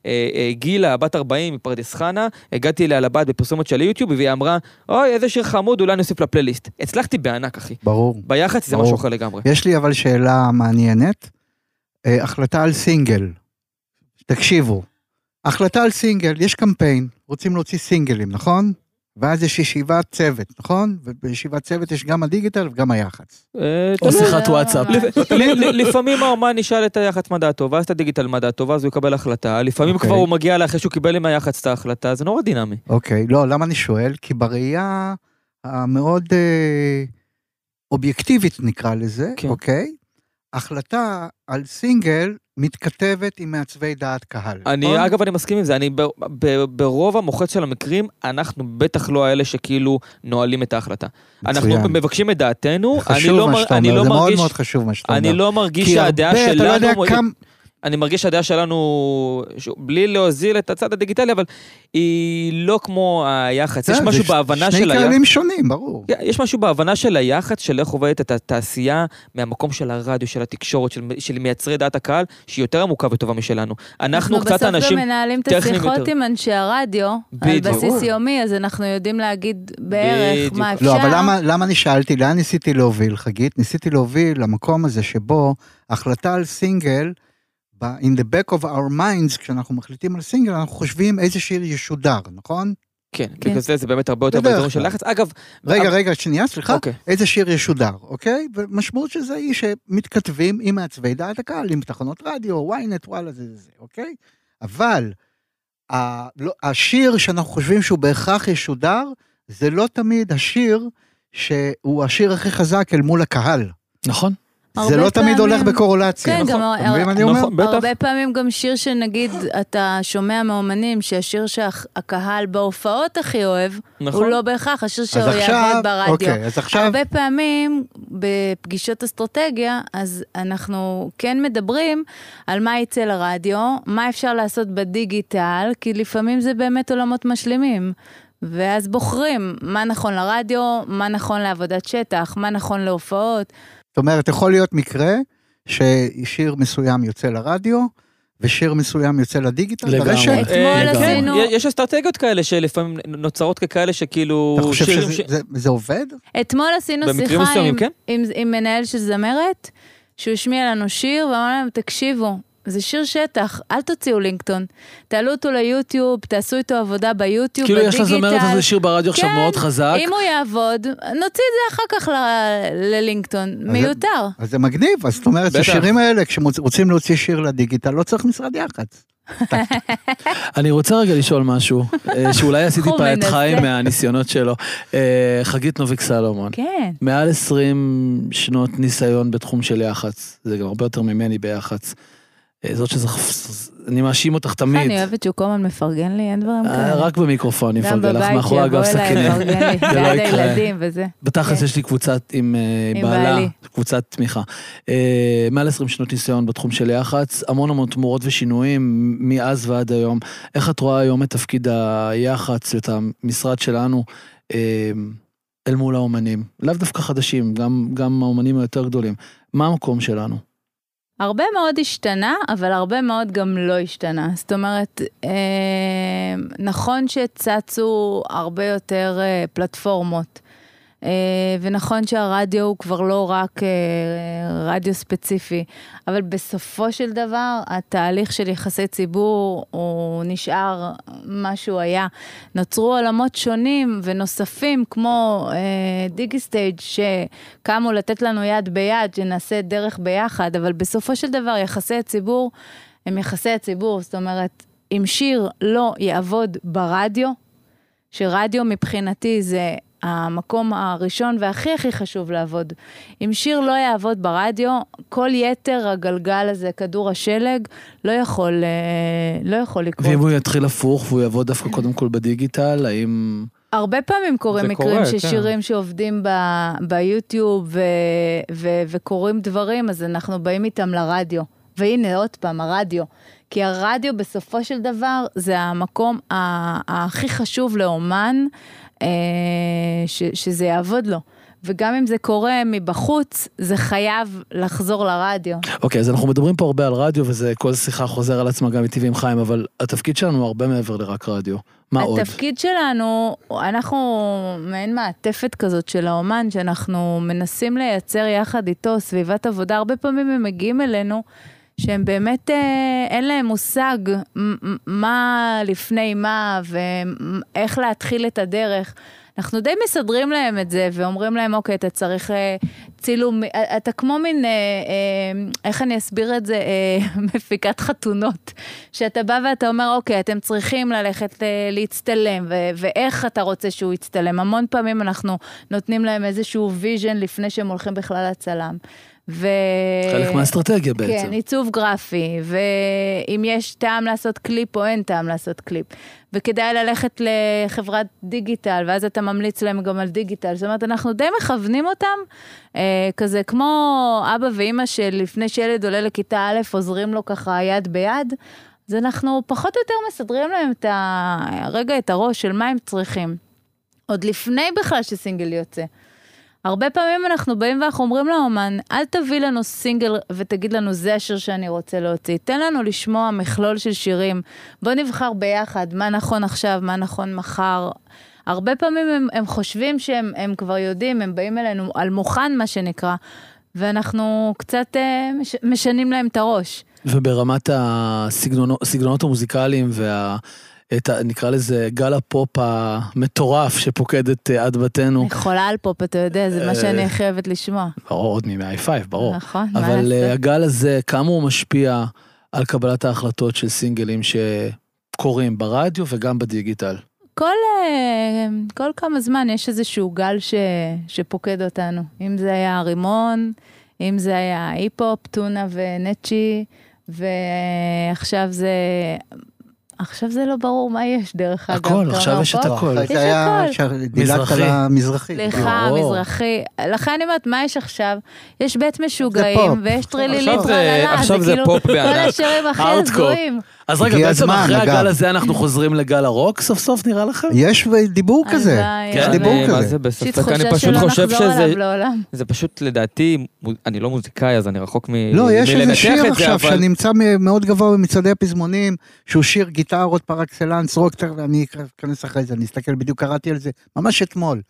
Speaker 5: לגילה, בת 40 מפרדס חנה, הגעתי אליה לבת בפרסומת של יוטיוב, והיא אמרה, אוי, איזה שיר חמוד, אולי נוסיף לפלייליסט. הצלחתי בענק, אחי.
Speaker 3: ברור.
Speaker 5: ביח"צ זה. משהו אחר לגמרי.
Speaker 3: יש לי אבל שאלה מעניינת. אה, החלטה על סינגל. תקשיבו, החלטה על סינגל, יש קמפיין, רוצים להוציא סינגלים, נכון? ואז יש ישיבת צוות, נכון? ובישיבת צוות יש גם הדיגיטל וגם היח"צ.
Speaker 5: אה,
Speaker 2: או. שיחת וואטסאפ.
Speaker 5: לפעמים האומן ישאל את היח"צ מה דעתו, ואז את הדיגיטל מה דעתו, ואז הוא יקבל החלטה. לפעמים
Speaker 3: אוקיי.
Speaker 5: כבר הוא מגיע אליי אחרי שהוא קיבל עם היח"צ את ההחלטה, זה נורא דינמי.
Speaker 3: אוקיי, לא, למה אני שואל? כי בראייה המאוד אה, אובייקטיבית נקרא לזה,
Speaker 5: כן.
Speaker 3: אוקיי? החלטה על סינגל מתכתבת עם מעצבי דעת קהל.
Speaker 5: אני,
Speaker 3: נכון?
Speaker 5: אגב, אני מסכים עם זה, אני ב- ב- ברוב המוחץ של המקרים, אנחנו בטח לא האלה שכאילו נועלים את ההחלטה. אנחנו
Speaker 3: מצוין.
Speaker 5: מבקשים את דעתנו, אני
Speaker 3: חשוב
Speaker 5: לא
Speaker 3: מה שאתה
Speaker 5: אני
Speaker 3: אומר,
Speaker 5: לא
Speaker 3: זה מאוד
Speaker 5: מרגיש,
Speaker 3: מאוד חשוב מה שאתה אומר.
Speaker 5: אני לא מרגיש
Speaker 3: כי
Speaker 5: שהדעה
Speaker 3: הרבה, אתה לא יודע
Speaker 5: שלנו,
Speaker 3: כמה...
Speaker 5: אני מרגיש שהדעה שלנו, שוב, בלי להוזיל את הצד הדיגיטלי, אבל היא לא כמו היח"צ, יש משהו
Speaker 3: ש-
Speaker 5: בהבנה
Speaker 3: שני
Speaker 5: של היח"צ.
Speaker 3: קהלים שונים, ברור.
Speaker 5: כן, יש משהו בהבנה של היח"צ, של איך עובדת את התעשייה מהמקום של הרדיו, של התקשורת, של, של מייצרי דעת הקהל, שהיא יותר עמוקה וטובה משלנו. אנחנו קצת
Speaker 4: בסוף
Speaker 5: אנשים...
Speaker 4: גם מנהלים את
Speaker 5: טכניים
Speaker 4: השיחות
Speaker 5: יותר.
Speaker 4: עם אנשי הרדיו, על. בסיס
Speaker 3: ברור.
Speaker 4: יומי, אז אנחנו יודעים להגיד בערך
Speaker 5: בדיוק.
Speaker 4: מה אפשר.
Speaker 3: לא, אבל למה, למה אני שאלתי, לאן ניסיתי להוביל, חגית? ניסיתי להוביל למקום הזה שבו החלטה על סינגל, in the back of our minds, כשאנחנו מחליטים על סינגל, אנחנו חושבים איזה שיר ישודר, נכון?
Speaker 5: כן,
Speaker 4: כן.
Speaker 5: בגלל זה זה באמת הרבה יותר
Speaker 3: בדרך
Speaker 5: באזורים של. לחץ. אגב...
Speaker 3: רגע,
Speaker 5: אבל-
Speaker 3: רגע, שנייה, סליחה.
Speaker 5: אוקיי.
Speaker 3: איזה שיר ישודר, אוקיי? ומשמעות של זה היא שמתכתבים עם מעצבי דעת הקהל, עם תחנות רדיו, ynet, וואלה, זה זה זה, אוקיי? אבל ה- לא- השיר שאנחנו חושבים שהוא בהכרח ישודר, זה לא תמיד השיר שהוא השיר הכי חזק אל מול הקהל.
Speaker 2: נכון?
Speaker 3: זה לא תמיד
Speaker 4: פעמים-
Speaker 3: הולך בקורולציה.
Speaker 4: כן,
Speaker 3: נכון?
Speaker 4: גם
Speaker 3: אני אומר?
Speaker 5: נכון, בטח.
Speaker 4: הרבה פעמים גם שיר שנגיד אתה שומע מאומנים שהשיר שהקהל בהופעות הכי אוהב,
Speaker 5: נכון.
Speaker 4: הוא לא בהכרח השיר שהוא יעבוד ברדיו.
Speaker 3: אוקיי, אז עכשיו,
Speaker 4: הרבה פעמים בפגישות אסטרטגיה, אז אנחנו כן מדברים על מה יצא לרדיו, מה אפשר לעשות בדיגיטל, כי לפעמים זה באמת עולמות משלימים. ואז בוחרים מה נכון לרדיו, מה נכון לעבודת שטח, מה נכון להופעות.
Speaker 3: זאת אומרת, יכול להיות מקרה ששיר מסוים יוצא לרדיו, ושיר מסוים יוצא לדיגיטל
Speaker 2: לגמרי.
Speaker 3: ברשת.
Speaker 4: אתמול
Speaker 5: אה,
Speaker 4: עשינו-
Speaker 5: יש אסטרטגיות כאלה שלפעמים נוצרות ככאלה שכאילו...
Speaker 3: אתה חושב שזה
Speaker 5: ש-
Speaker 3: זה- זה עובד?
Speaker 4: אתמול עשינו שיחה
Speaker 5: כן?
Speaker 4: עם מנהל של זמרת, שהוא השמיע לנו שיר, ואמר להם, תקשיבו, זה שיר שטח, אל תוציאו לינקטון. תעלו אותו ליוטיוב, תעשו איתו עבודה ביוטיוב,
Speaker 2: כאילו יש
Speaker 4: בדיגיטל.
Speaker 2: לזמרת איזה שיר ברדיו עכשיו
Speaker 4: כן,
Speaker 2: מאוד חזק.
Speaker 4: אם הוא יעבוד, נוציא את זה אחר כך ל- ללינקטון. מיותר.
Speaker 3: אז זה מגניב, אז זאת אומרת,
Speaker 5: בטח.
Speaker 3: השירים האלה, כשרוצים להוציא שיר לדיגיטל, לא צריך משרד יח"צ. [LAUGHS]
Speaker 2: אני רוצה רגע לשאול משהו, אה, שאולי [LAUGHS] עשיתי טיפה את. חיים מהניסיונות שלו. אה, חגית נוביק סלומון,
Speaker 4: כן.
Speaker 2: מעל 20 שנות ניסיון בתחום של יח"צ, זה גם הרבה יותר ממני ביח"צ. אה, זאת שזה, אני מאשים אותך תמיד.
Speaker 4: אני אוהבת שהוא כל הזמן מפרגן לי, אין דברים
Speaker 2: אה,
Speaker 4: כאלה.
Speaker 2: רק במיקרופון אני
Speaker 4: גם
Speaker 2: מפרגן לך,
Speaker 4: בבית
Speaker 2: מאחורי
Speaker 4: שיבוא
Speaker 2: אגב
Speaker 4: אליי,
Speaker 2: סכינים.
Speaker 4: יפרגן לי, [LAUGHS]
Speaker 2: זה לא
Speaker 4: בעד
Speaker 2: יקרה.
Speaker 4: הילדים וזה.
Speaker 2: בתכלס
Speaker 4: כן.
Speaker 2: יש לי קבוצת עם אה, בעלה. קבוצת תמיכה. מעל 20 שנות ניסיון בתחום של יח"צ, המון המון תמורות ושינויים מאז ועד היום. איך את רואה היום את תפקיד היח"צ, את המשרד שלנו, אל מול האומנים? לאו דווקא חדשים, גם, גם האומנים היותר גדולים. מה המקום שלנו?
Speaker 4: הרבה מאוד השתנה, אבל הרבה מאוד גם לא השתנה. זאת אומרת, אה, נכון שצצו הרבה יותר אה, פלטפורמות, ונכון שהרדיו הוא כבר לא רק אה, רדיו ספציפי, אבל בסופו של דבר, התהליך של יחסי ציבור הוא נשאר מה שהוא היה. נוצרו עולמות שונים ונוספים, כמו אה, דיגי סטייג' שקמו לתת לנו יד ביד, שנעשה דרך ביחד, אבל בסופו של דבר יחסי הציבור הם יחסי הציבור, זאת אומרת, אם שיר לא יעבוד ברדיו, שרדיו מבחינתי זה המקום הראשון והכי הכי חשוב לעבוד. אם שיר לא יעבוד ברדיו, כל יתר הגלגל הזה, כדור השלג, לא יכול, אה, לא יכול לקרות.
Speaker 2: ואם הוא יתחיל הפוך והוא יעבוד דווקא קודם כל בדיגיטל, האם...
Speaker 4: הרבה פעמים קורים מקרים
Speaker 5: קורה,
Speaker 4: של
Speaker 5: כן.
Speaker 4: שעובדים ב- ביוטיוב ו- ו- וקורים דברים, אז אנחנו באים איתם לרדיו. והנה עוד פעם, הרדיו. כי הרדיו בסופו של דבר זה המקום ה- הכי חשוב לאומן, ש- שזה יעבוד לו. וגם אם זה קורה מבחוץ, זה חייב לחזור לרדיו.
Speaker 2: אוקיי, אז אנחנו מדברים פה הרבה על רדיו, וזה כל שיחה חוזר על עצמה גם איתי ועם חיים, אבל התפקיד שלנו הוא הרבה מעבר לרק רדיו. מה עוד?
Speaker 4: התפקיד שלנו, אנחנו מעין מעטפת כזאת של האומן, שאנחנו מנסים לייצר יחד איתו סביבת עבודה. הרבה פעמים הם מגיעים אלינו, שהם באמת, אה, אין להם מושג מה לפני מה ואיך להתחיל את הדרך. אנחנו די מסדרים להם את זה ואומרים להם, אוקיי, אתה צריך אה, צילום, אה, אתה כמו מין, אה, אה, איך אני אסביר את זה, אה, [LAUGHS] מפיקת חתונות. שאתה בא ואתה אומר, אוקיי, אתם צריכים ללכת אה, להצטלם, ו- ואיך אתה רוצה שהוא יצטלם. המון פעמים אנחנו נותנים להם איזשהו vision לפני שהם הולכים בכלל לצלם. ו...
Speaker 2: חלק מהאסטרטגיה בעצם.
Speaker 4: כן, עיצוב גרפי, ואם יש טעם לעשות קליפ או אין טעם לעשות קליפ. וכדאי ללכת לחברת דיגיטל, ואז אתה ממליץ להם גם על דיגיטל. זאת אומרת, אנחנו די מכוונים אותם, אה, כזה כמו אבא ואימא שלפני שילד עולה לכיתה א', עוזרים לו ככה יד ביד. אז אנחנו פחות או יותר מסדרים להם את ה... רגע את הראש של מה הם צריכים. עוד לפני בכלל שסינגל יוצא. הרבה פעמים אנחנו באים ואנחנו אומרים לאומן, אל תביא לנו סינגל ותגיד לנו, זה השיר שאני רוצה להוציא. תן לנו לשמוע מכלול של שירים. בוא נבחר ביחד מה נכון עכשיו, מה נכון מחר. הרבה פעמים הם, הם חושבים שהם הם כבר יודעים, הם באים אלינו על מוכן, מה שנקרא, ואנחנו קצת אה, מש, משנים להם את הראש.
Speaker 2: וברמת הסגנונות המוזיקליים וה... את ה... נקרא לזה גל הפופ המטורף שפוקד את אה, עד בתנו.
Speaker 4: אני חולה על פופ, אתה יודע, זה מה שאני חייבת לשמוע.
Speaker 2: ברור, עוד מימי i5, ברור.
Speaker 4: נכון, מה
Speaker 2: אבל אה,
Speaker 4: לעשות?
Speaker 2: הגל הזה, כמה הוא משפיע על קבלת ההחלטות של סינגלים שקורים ברדיו וגם בדיגיטל.
Speaker 4: כל, אה, כל כמה זמן יש איזשהו גל ש, שפוקד אותנו. אם זה היה רימון, אם זה היה היפ-הופ, טונה ונצ'י, ועכשיו זה... עכשיו זה לא ברור מה יש, דרך אגב.
Speaker 2: הכל, עכשיו יש את הכל.
Speaker 4: יש
Speaker 3: זה היה,
Speaker 4: הכל.
Speaker 2: מזרחי.
Speaker 3: על המזרחי.
Speaker 4: סליחה. מזרחי. לכן אני אומרת, מה יש עכשיו? יש בית. משוגעים, ויש טרילילי
Speaker 5: עכשיו זה-
Speaker 4: טרללה,
Speaker 5: עכשיו זה
Speaker 4: כאילו
Speaker 5: פופ
Speaker 4: כל
Speaker 5: בענק.
Speaker 4: השירים הכי. הזויים.
Speaker 2: אז רגע, בעצם
Speaker 3: הזמן,
Speaker 2: אחרי
Speaker 3: אגב.
Speaker 2: הגל הזה אנחנו חוזרים לגל הרוק סוף סוף, נראה לכם?
Speaker 3: יש דיבור כזה. יש
Speaker 2: כן,
Speaker 3: דיבור
Speaker 5: אני- מה
Speaker 3: כזה.
Speaker 5: זה בספק, אני פשוט
Speaker 4: שלא
Speaker 5: חושב
Speaker 4: נחזור
Speaker 5: שזה...
Speaker 4: אליו לעולם.
Speaker 5: זה פשוט לדעתי, אני לא מוזיקאי אז אני רחוק מ...
Speaker 3: לא, יש
Speaker 5: מלנתח
Speaker 3: איזה שיר
Speaker 5: את
Speaker 3: עכשיו
Speaker 5: אבל-
Speaker 3: שנמצא מאוד גבוה במצעדי הפזמונים, שהוא שיר גיטרות פר אקסלנס, רוק, אני אכנס אחרי זה, אני אסתכל, בדיוק קראתי על זה, ממש אתמול.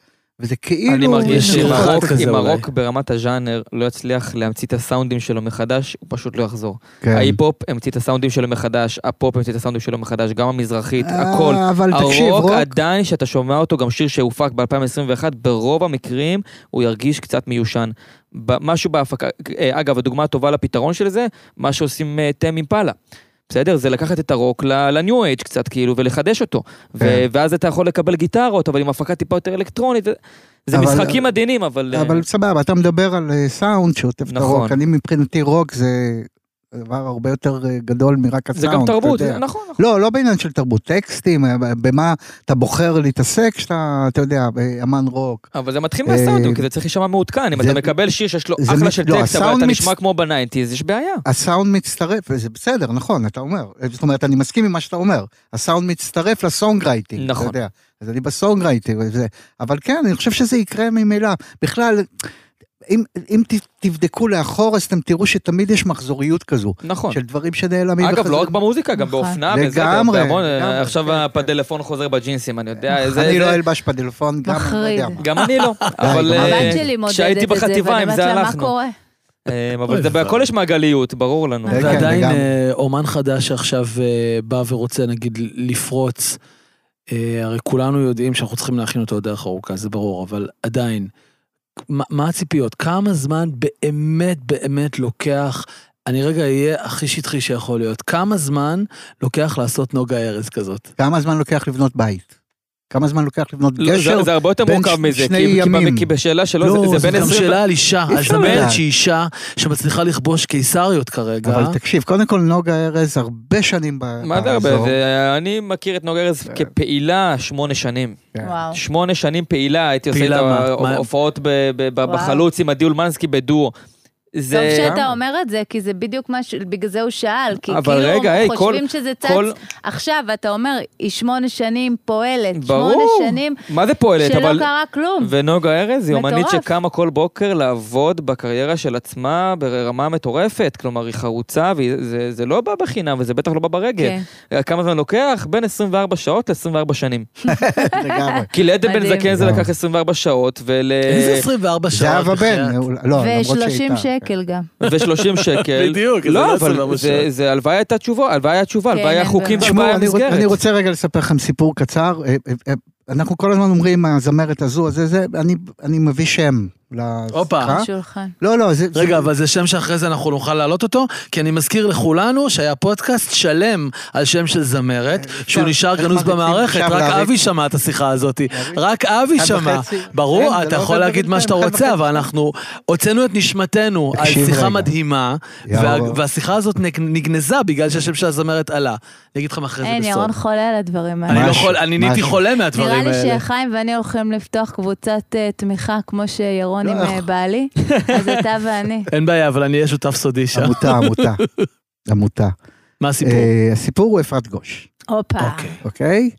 Speaker 3: וזה כאילו...
Speaker 5: אני מרגיש
Speaker 2: יש
Speaker 5: שאם הרוק-. הרוק ברמת הז'אנר לא יצליח להמציא את הסאונדים שלו מחדש, הוא פשוט לא יחזור.
Speaker 3: כן.
Speaker 5: ההיפ-הופ המציא את הסאונדים שלו מחדש, הפופ המציא את הסאונדים שלו מחדש, גם המזרחית,
Speaker 3: אה,
Speaker 5: הכל.
Speaker 3: אבל תקשיב,
Speaker 5: הרוק
Speaker 3: רוק,
Speaker 5: עדיין, שאתה שומע אותו, גם שיר שהופק ב-2021, ברוב המקרים הוא ירגיש קצת מיושן. משהו בהפקה, אה, אגב, הדוגמה הטובה לפתרון של זה, מה שעושים אה, Tame Impala. בסדר? זה לקחת את הרוק לניו אייג' קצת, כאילו, ולחדש אותו. ו-
Speaker 3: כן.
Speaker 5: ואז אתה יכול לקבל גיטרות, אבל עם הפקה טיפה יותר אלקטרונית. זה-
Speaker 3: אבל-
Speaker 5: משחקים עדינים, אבל... אה,
Speaker 3: אבל סבבה, אתה מדבר על אה, סאונד שעוטף את
Speaker 5: נכון.
Speaker 3: הרוק, אני מבחינתי רוק זה דבר הרבה יותר אה, גדול מרק הסאונד.
Speaker 5: זה גם תרבות, נכון, נכון.
Speaker 3: לא, לא בעניין של תרבות, טקסטים, אה, במה אתה בוחר להתעסק כשאתה, אתה יודע, אמן רוק.
Speaker 5: אבל זה מתחיל
Speaker 3: אה,
Speaker 5: מהסאונדים, כי זה צריך להישמע מעודכן. אם
Speaker 3: זה-
Speaker 5: אתה מקבל שיר שיש לו אחלה של
Speaker 3: לא,
Speaker 5: טקסט, אבל אתה נשמע כמו בניינטיז, יש בעיה.
Speaker 3: הסאונד מצטרף, וזה בסדר, נכון, אתה אומר. זאת אומרת, אני מסכים עם מה שאתה אומר. הסאונד מצטרף ל songwriting,
Speaker 5: נכון.
Speaker 3: אתה יודע. אז אני ב songwriting, אבל כן, אני חושב שזה יקרה ממילא. בכלל, אם, אם ת, תבדקו לאחור, אז אתם תראו שתמיד יש מחזוריות כזו,
Speaker 5: נכון.
Speaker 3: של דברים שנעלמים.
Speaker 5: אגב, לא. רק במוזיקה, גם
Speaker 4: נכון.
Speaker 5: באופנה,
Speaker 3: לגמרי,
Speaker 5: בהמון-
Speaker 3: לגמרי,
Speaker 5: עכשיו
Speaker 3: כן, כן.
Speaker 5: הפדלפון חוזר בג'ינסים, אני יודע, זה...
Speaker 3: אני
Speaker 5: זה-
Speaker 3: לא אלבש פדלפון, גם, אני לא. יודע.
Speaker 5: גם אני לא, [LAUGHS] אבל אה, כשהייתי
Speaker 4: זה,
Speaker 5: בחטיבה, עם זה הלכנו. אה, אבל זה. בהכל יש מעגליות, ברור לנו.
Speaker 3: כן,
Speaker 2: ועדיין
Speaker 3: לגמרי.
Speaker 2: אה, אומן חדש שעכשיו אה, בא ורוצה נגיד לפרוץ, אה, הרי כולנו יודעים שאנחנו צריכים להכין אותו דרך ארוכה, זה ברור, אבל עדיין, מה, הציפיות? כמה זמן באמת באמת לוקח, אני רגע אהיה הכי שטחי שיכול להיות, כמה זמן לוקח לעשות נוגה ארז כזאת?
Speaker 3: כמה זמן לוקח לבנות בית? כמה זמן לוקח לבנות
Speaker 5: לא,
Speaker 3: גשר?
Speaker 5: זה- זה הרבה יותר מורכב מזה,
Speaker 3: שני
Speaker 5: כי- בשאלה שלו
Speaker 2: לא,
Speaker 5: זה-
Speaker 2: זה
Speaker 5: זה בין
Speaker 2: גם
Speaker 5: 20...
Speaker 2: שאלה על אישה,
Speaker 3: אי
Speaker 2: אז אומרת. שהיא אישה שמצליחה לכבוש קיסריות כרגע.
Speaker 3: אבל תקשיב, קודם כל נוגה ארז הרבה שנים ב-
Speaker 5: מה זה הרבה?
Speaker 3: באזור.
Speaker 5: זה- אני מכיר את נוגה ארז כפעילה שמונה שנים.
Speaker 3: כן.
Speaker 4: וואו.
Speaker 5: שמונה שנים פעילה, הייתי עושה את? ההופעות. בחלוץ עם עדי אולמנסקי בדואו. זה...
Speaker 4: טוב שאתה אומר את זה, כי זה בדיוק מה ש... בגלל זה הוא שאל. כי כאילו
Speaker 5: רגע, היי,
Speaker 4: חושבים
Speaker 5: כל-
Speaker 4: שזה צץ
Speaker 5: כל-
Speaker 4: עכשיו, ואתה אומר, היא שמונה שנים פועלת,
Speaker 5: ברור.
Speaker 4: שמונה שנים
Speaker 5: מה זה פועלת?
Speaker 4: שלא
Speaker 5: אבל...
Speaker 4: קרה כלום.
Speaker 5: ונוגה ארז היא אומנית. שקמה כל בוקר לעבוד בקריירה של עצמה ברמה מטורפת, כלומר היא חרוצה וזה זה לא בא בחינם וזה בטח לא בא ברגל.
Speaker 4: כן.
Speaker 5: כמה זמן לוקח? בין 24 שעות ל-24 שנים. [LAUGHS]
Speaker 3: לגמרי.
Speaker 5: כי לעדן בן. זקן זה
Speaker 3: לא.
Speaker 5: לקח 24 שעות ול...
Speaker 2: איזה 24 שעות?
Speaker 3: זהבה? בן, לא, למרות
Speaker 4: ו-30
Speaker 3: שהייתה.
Speaker 4: שקל. שקל גם.
Speaker 5: ו-30 שקל.
Speaker 2: בדיוק,
Speaker 5: לא,
Speaker 2: לא,
Speaker 5: אבל זה הלוואי הייתה תשובה, הלוואי הייתה תשובה,
Speaker 4: כן,
Speaker 5: הלוואי היה חוקים והלוואי המסגרת.
Speaker 3: אני רוצה רגע לספר לכם סיפור קצר. אה, אה, אה, אנחנו כל הזמן אומרים, הזמרת הזו, אני מביא שם.
Speaker 2: הופה.
Speaker 3: לא, לא, זה...
Speaker 2: רגע,
Speaker 3: זה,
Speaker 2: אבל זה שם שאחרי זה אנחנו נוכל להעלות אותו, כי אני מזכיר לכולנו שהיה פודקאסט שלם על שם של זמרת, שהוא נשאר
Speaker 3: איך
Speaker 2: גנוז? במערכת, רק? אבי שמע את השיחה הזאת. רק אבי שמע. ברור,
Speaker 3: כן,
Speaker 2: אתה
Speaker 3: לא
Speaker 2: יכול להגיד מה שאתה רוצה. אבל אנחנו הוצאנו את נשמתנו על שיחה
Speaker 3: רגע.
Speaker 2: מדהימה, והשיחה הזאת נג- נגנזה בגלל שהשם של הזמרת עלה. אני אגיד לכם אחרי זה
Speaker 4: אין,
Speaker 2: בסוף.
Speaker 4: ירון חולה על הדברים האלה.
Speaker 2: אני לא נהייתי. חולה מהדברים
Speaker 4: נראה לי
Speaker 2: האלה.
Speaker 4: שחיים ואני הולכים לפתוח קבוצת אה, תמיכה כמו שירון
Speaker 3: לא,
Speaker 4: עם אה,
Speaker 3: איך-
Speaker 4: בעלי, אז [LAUGHS] אתה ואני.
Speaker 2: אין בעיה, אבל אני אהיה שותף סודי שם.
Speaker 3: עמותה, עמותה. [LAUGHS] עמותה.
Speaker 2: מה הסיפור?
Speaker 3: אה, הסיפור הוא אפרת גוש,
Speaker 4: הופה.
Speaker 2: אוקיי.
Speaker 3: אוקיי?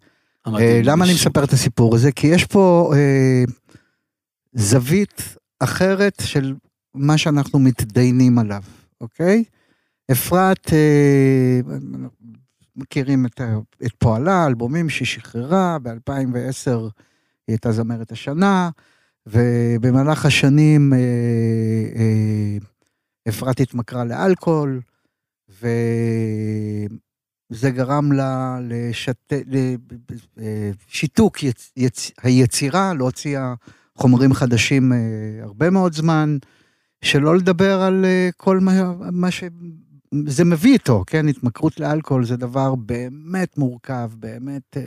Speaker 3: אה. למה אני מספר את הסיפור הזה? כי יש פה אה, זווית אחרת של מה שאנחנו מתדיינים עליו, אוקיי? אפרת, אה, מכירים את, את פועלה, אלבומים שהיא שחררה, ב-2010 היא הייתה זמרת השנה, ובמהלך השנים אה, אה, אפרת התמכרה לאלכוהול, וזה גרם לה לשת... לשיתוק יצ... יצ... היצירה, להוציאה חומרים חדשים אה, הרבה מאוד זמן, שלא לדבר על אה, כל מה, מה ש... זה מביא איתו, כן? התמכרות לאלכוהול זה דבר באמת מורכב, באמת אה,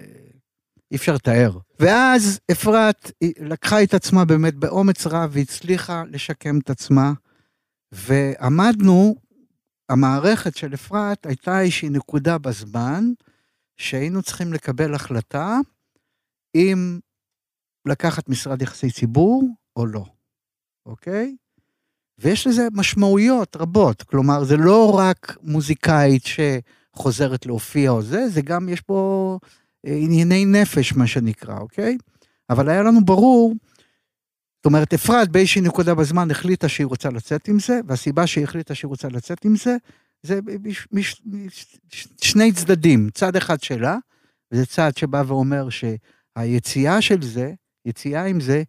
Speaker 3: אי אפשר לתאר. ואז אפרת לקחה את עצמה באמת באומץ רב והצליחה לשקם את עצמה, ועמדנו, המערכת של אפרת הייתה איזושהי נקודה בזמן, שהיינו צריכים לקבל החלטה אם לקחת משרד יחסי ציבור או לא, אוקיי? ויש לזה משמעויות רבות, כלומר, זה לא רק מוזיקאית שחוזרת להופיע או זה, זה גם, יש פה ענייני נפש, מה שנקרא, אוקיי? אבל היה לנו ברור, זאת אומרת, אפרת באיזושהי נקודה בזמן החליטה שהיא רוצה לצאת עם זה, והסיבה שהיא החליטה שהיא רוצה לצאת עם זה, זה מש, מש, מש, שני צדדים, צד אחד שלה, וזה צד שבא ואומר שהיציאה של זה, יציאה עם זה,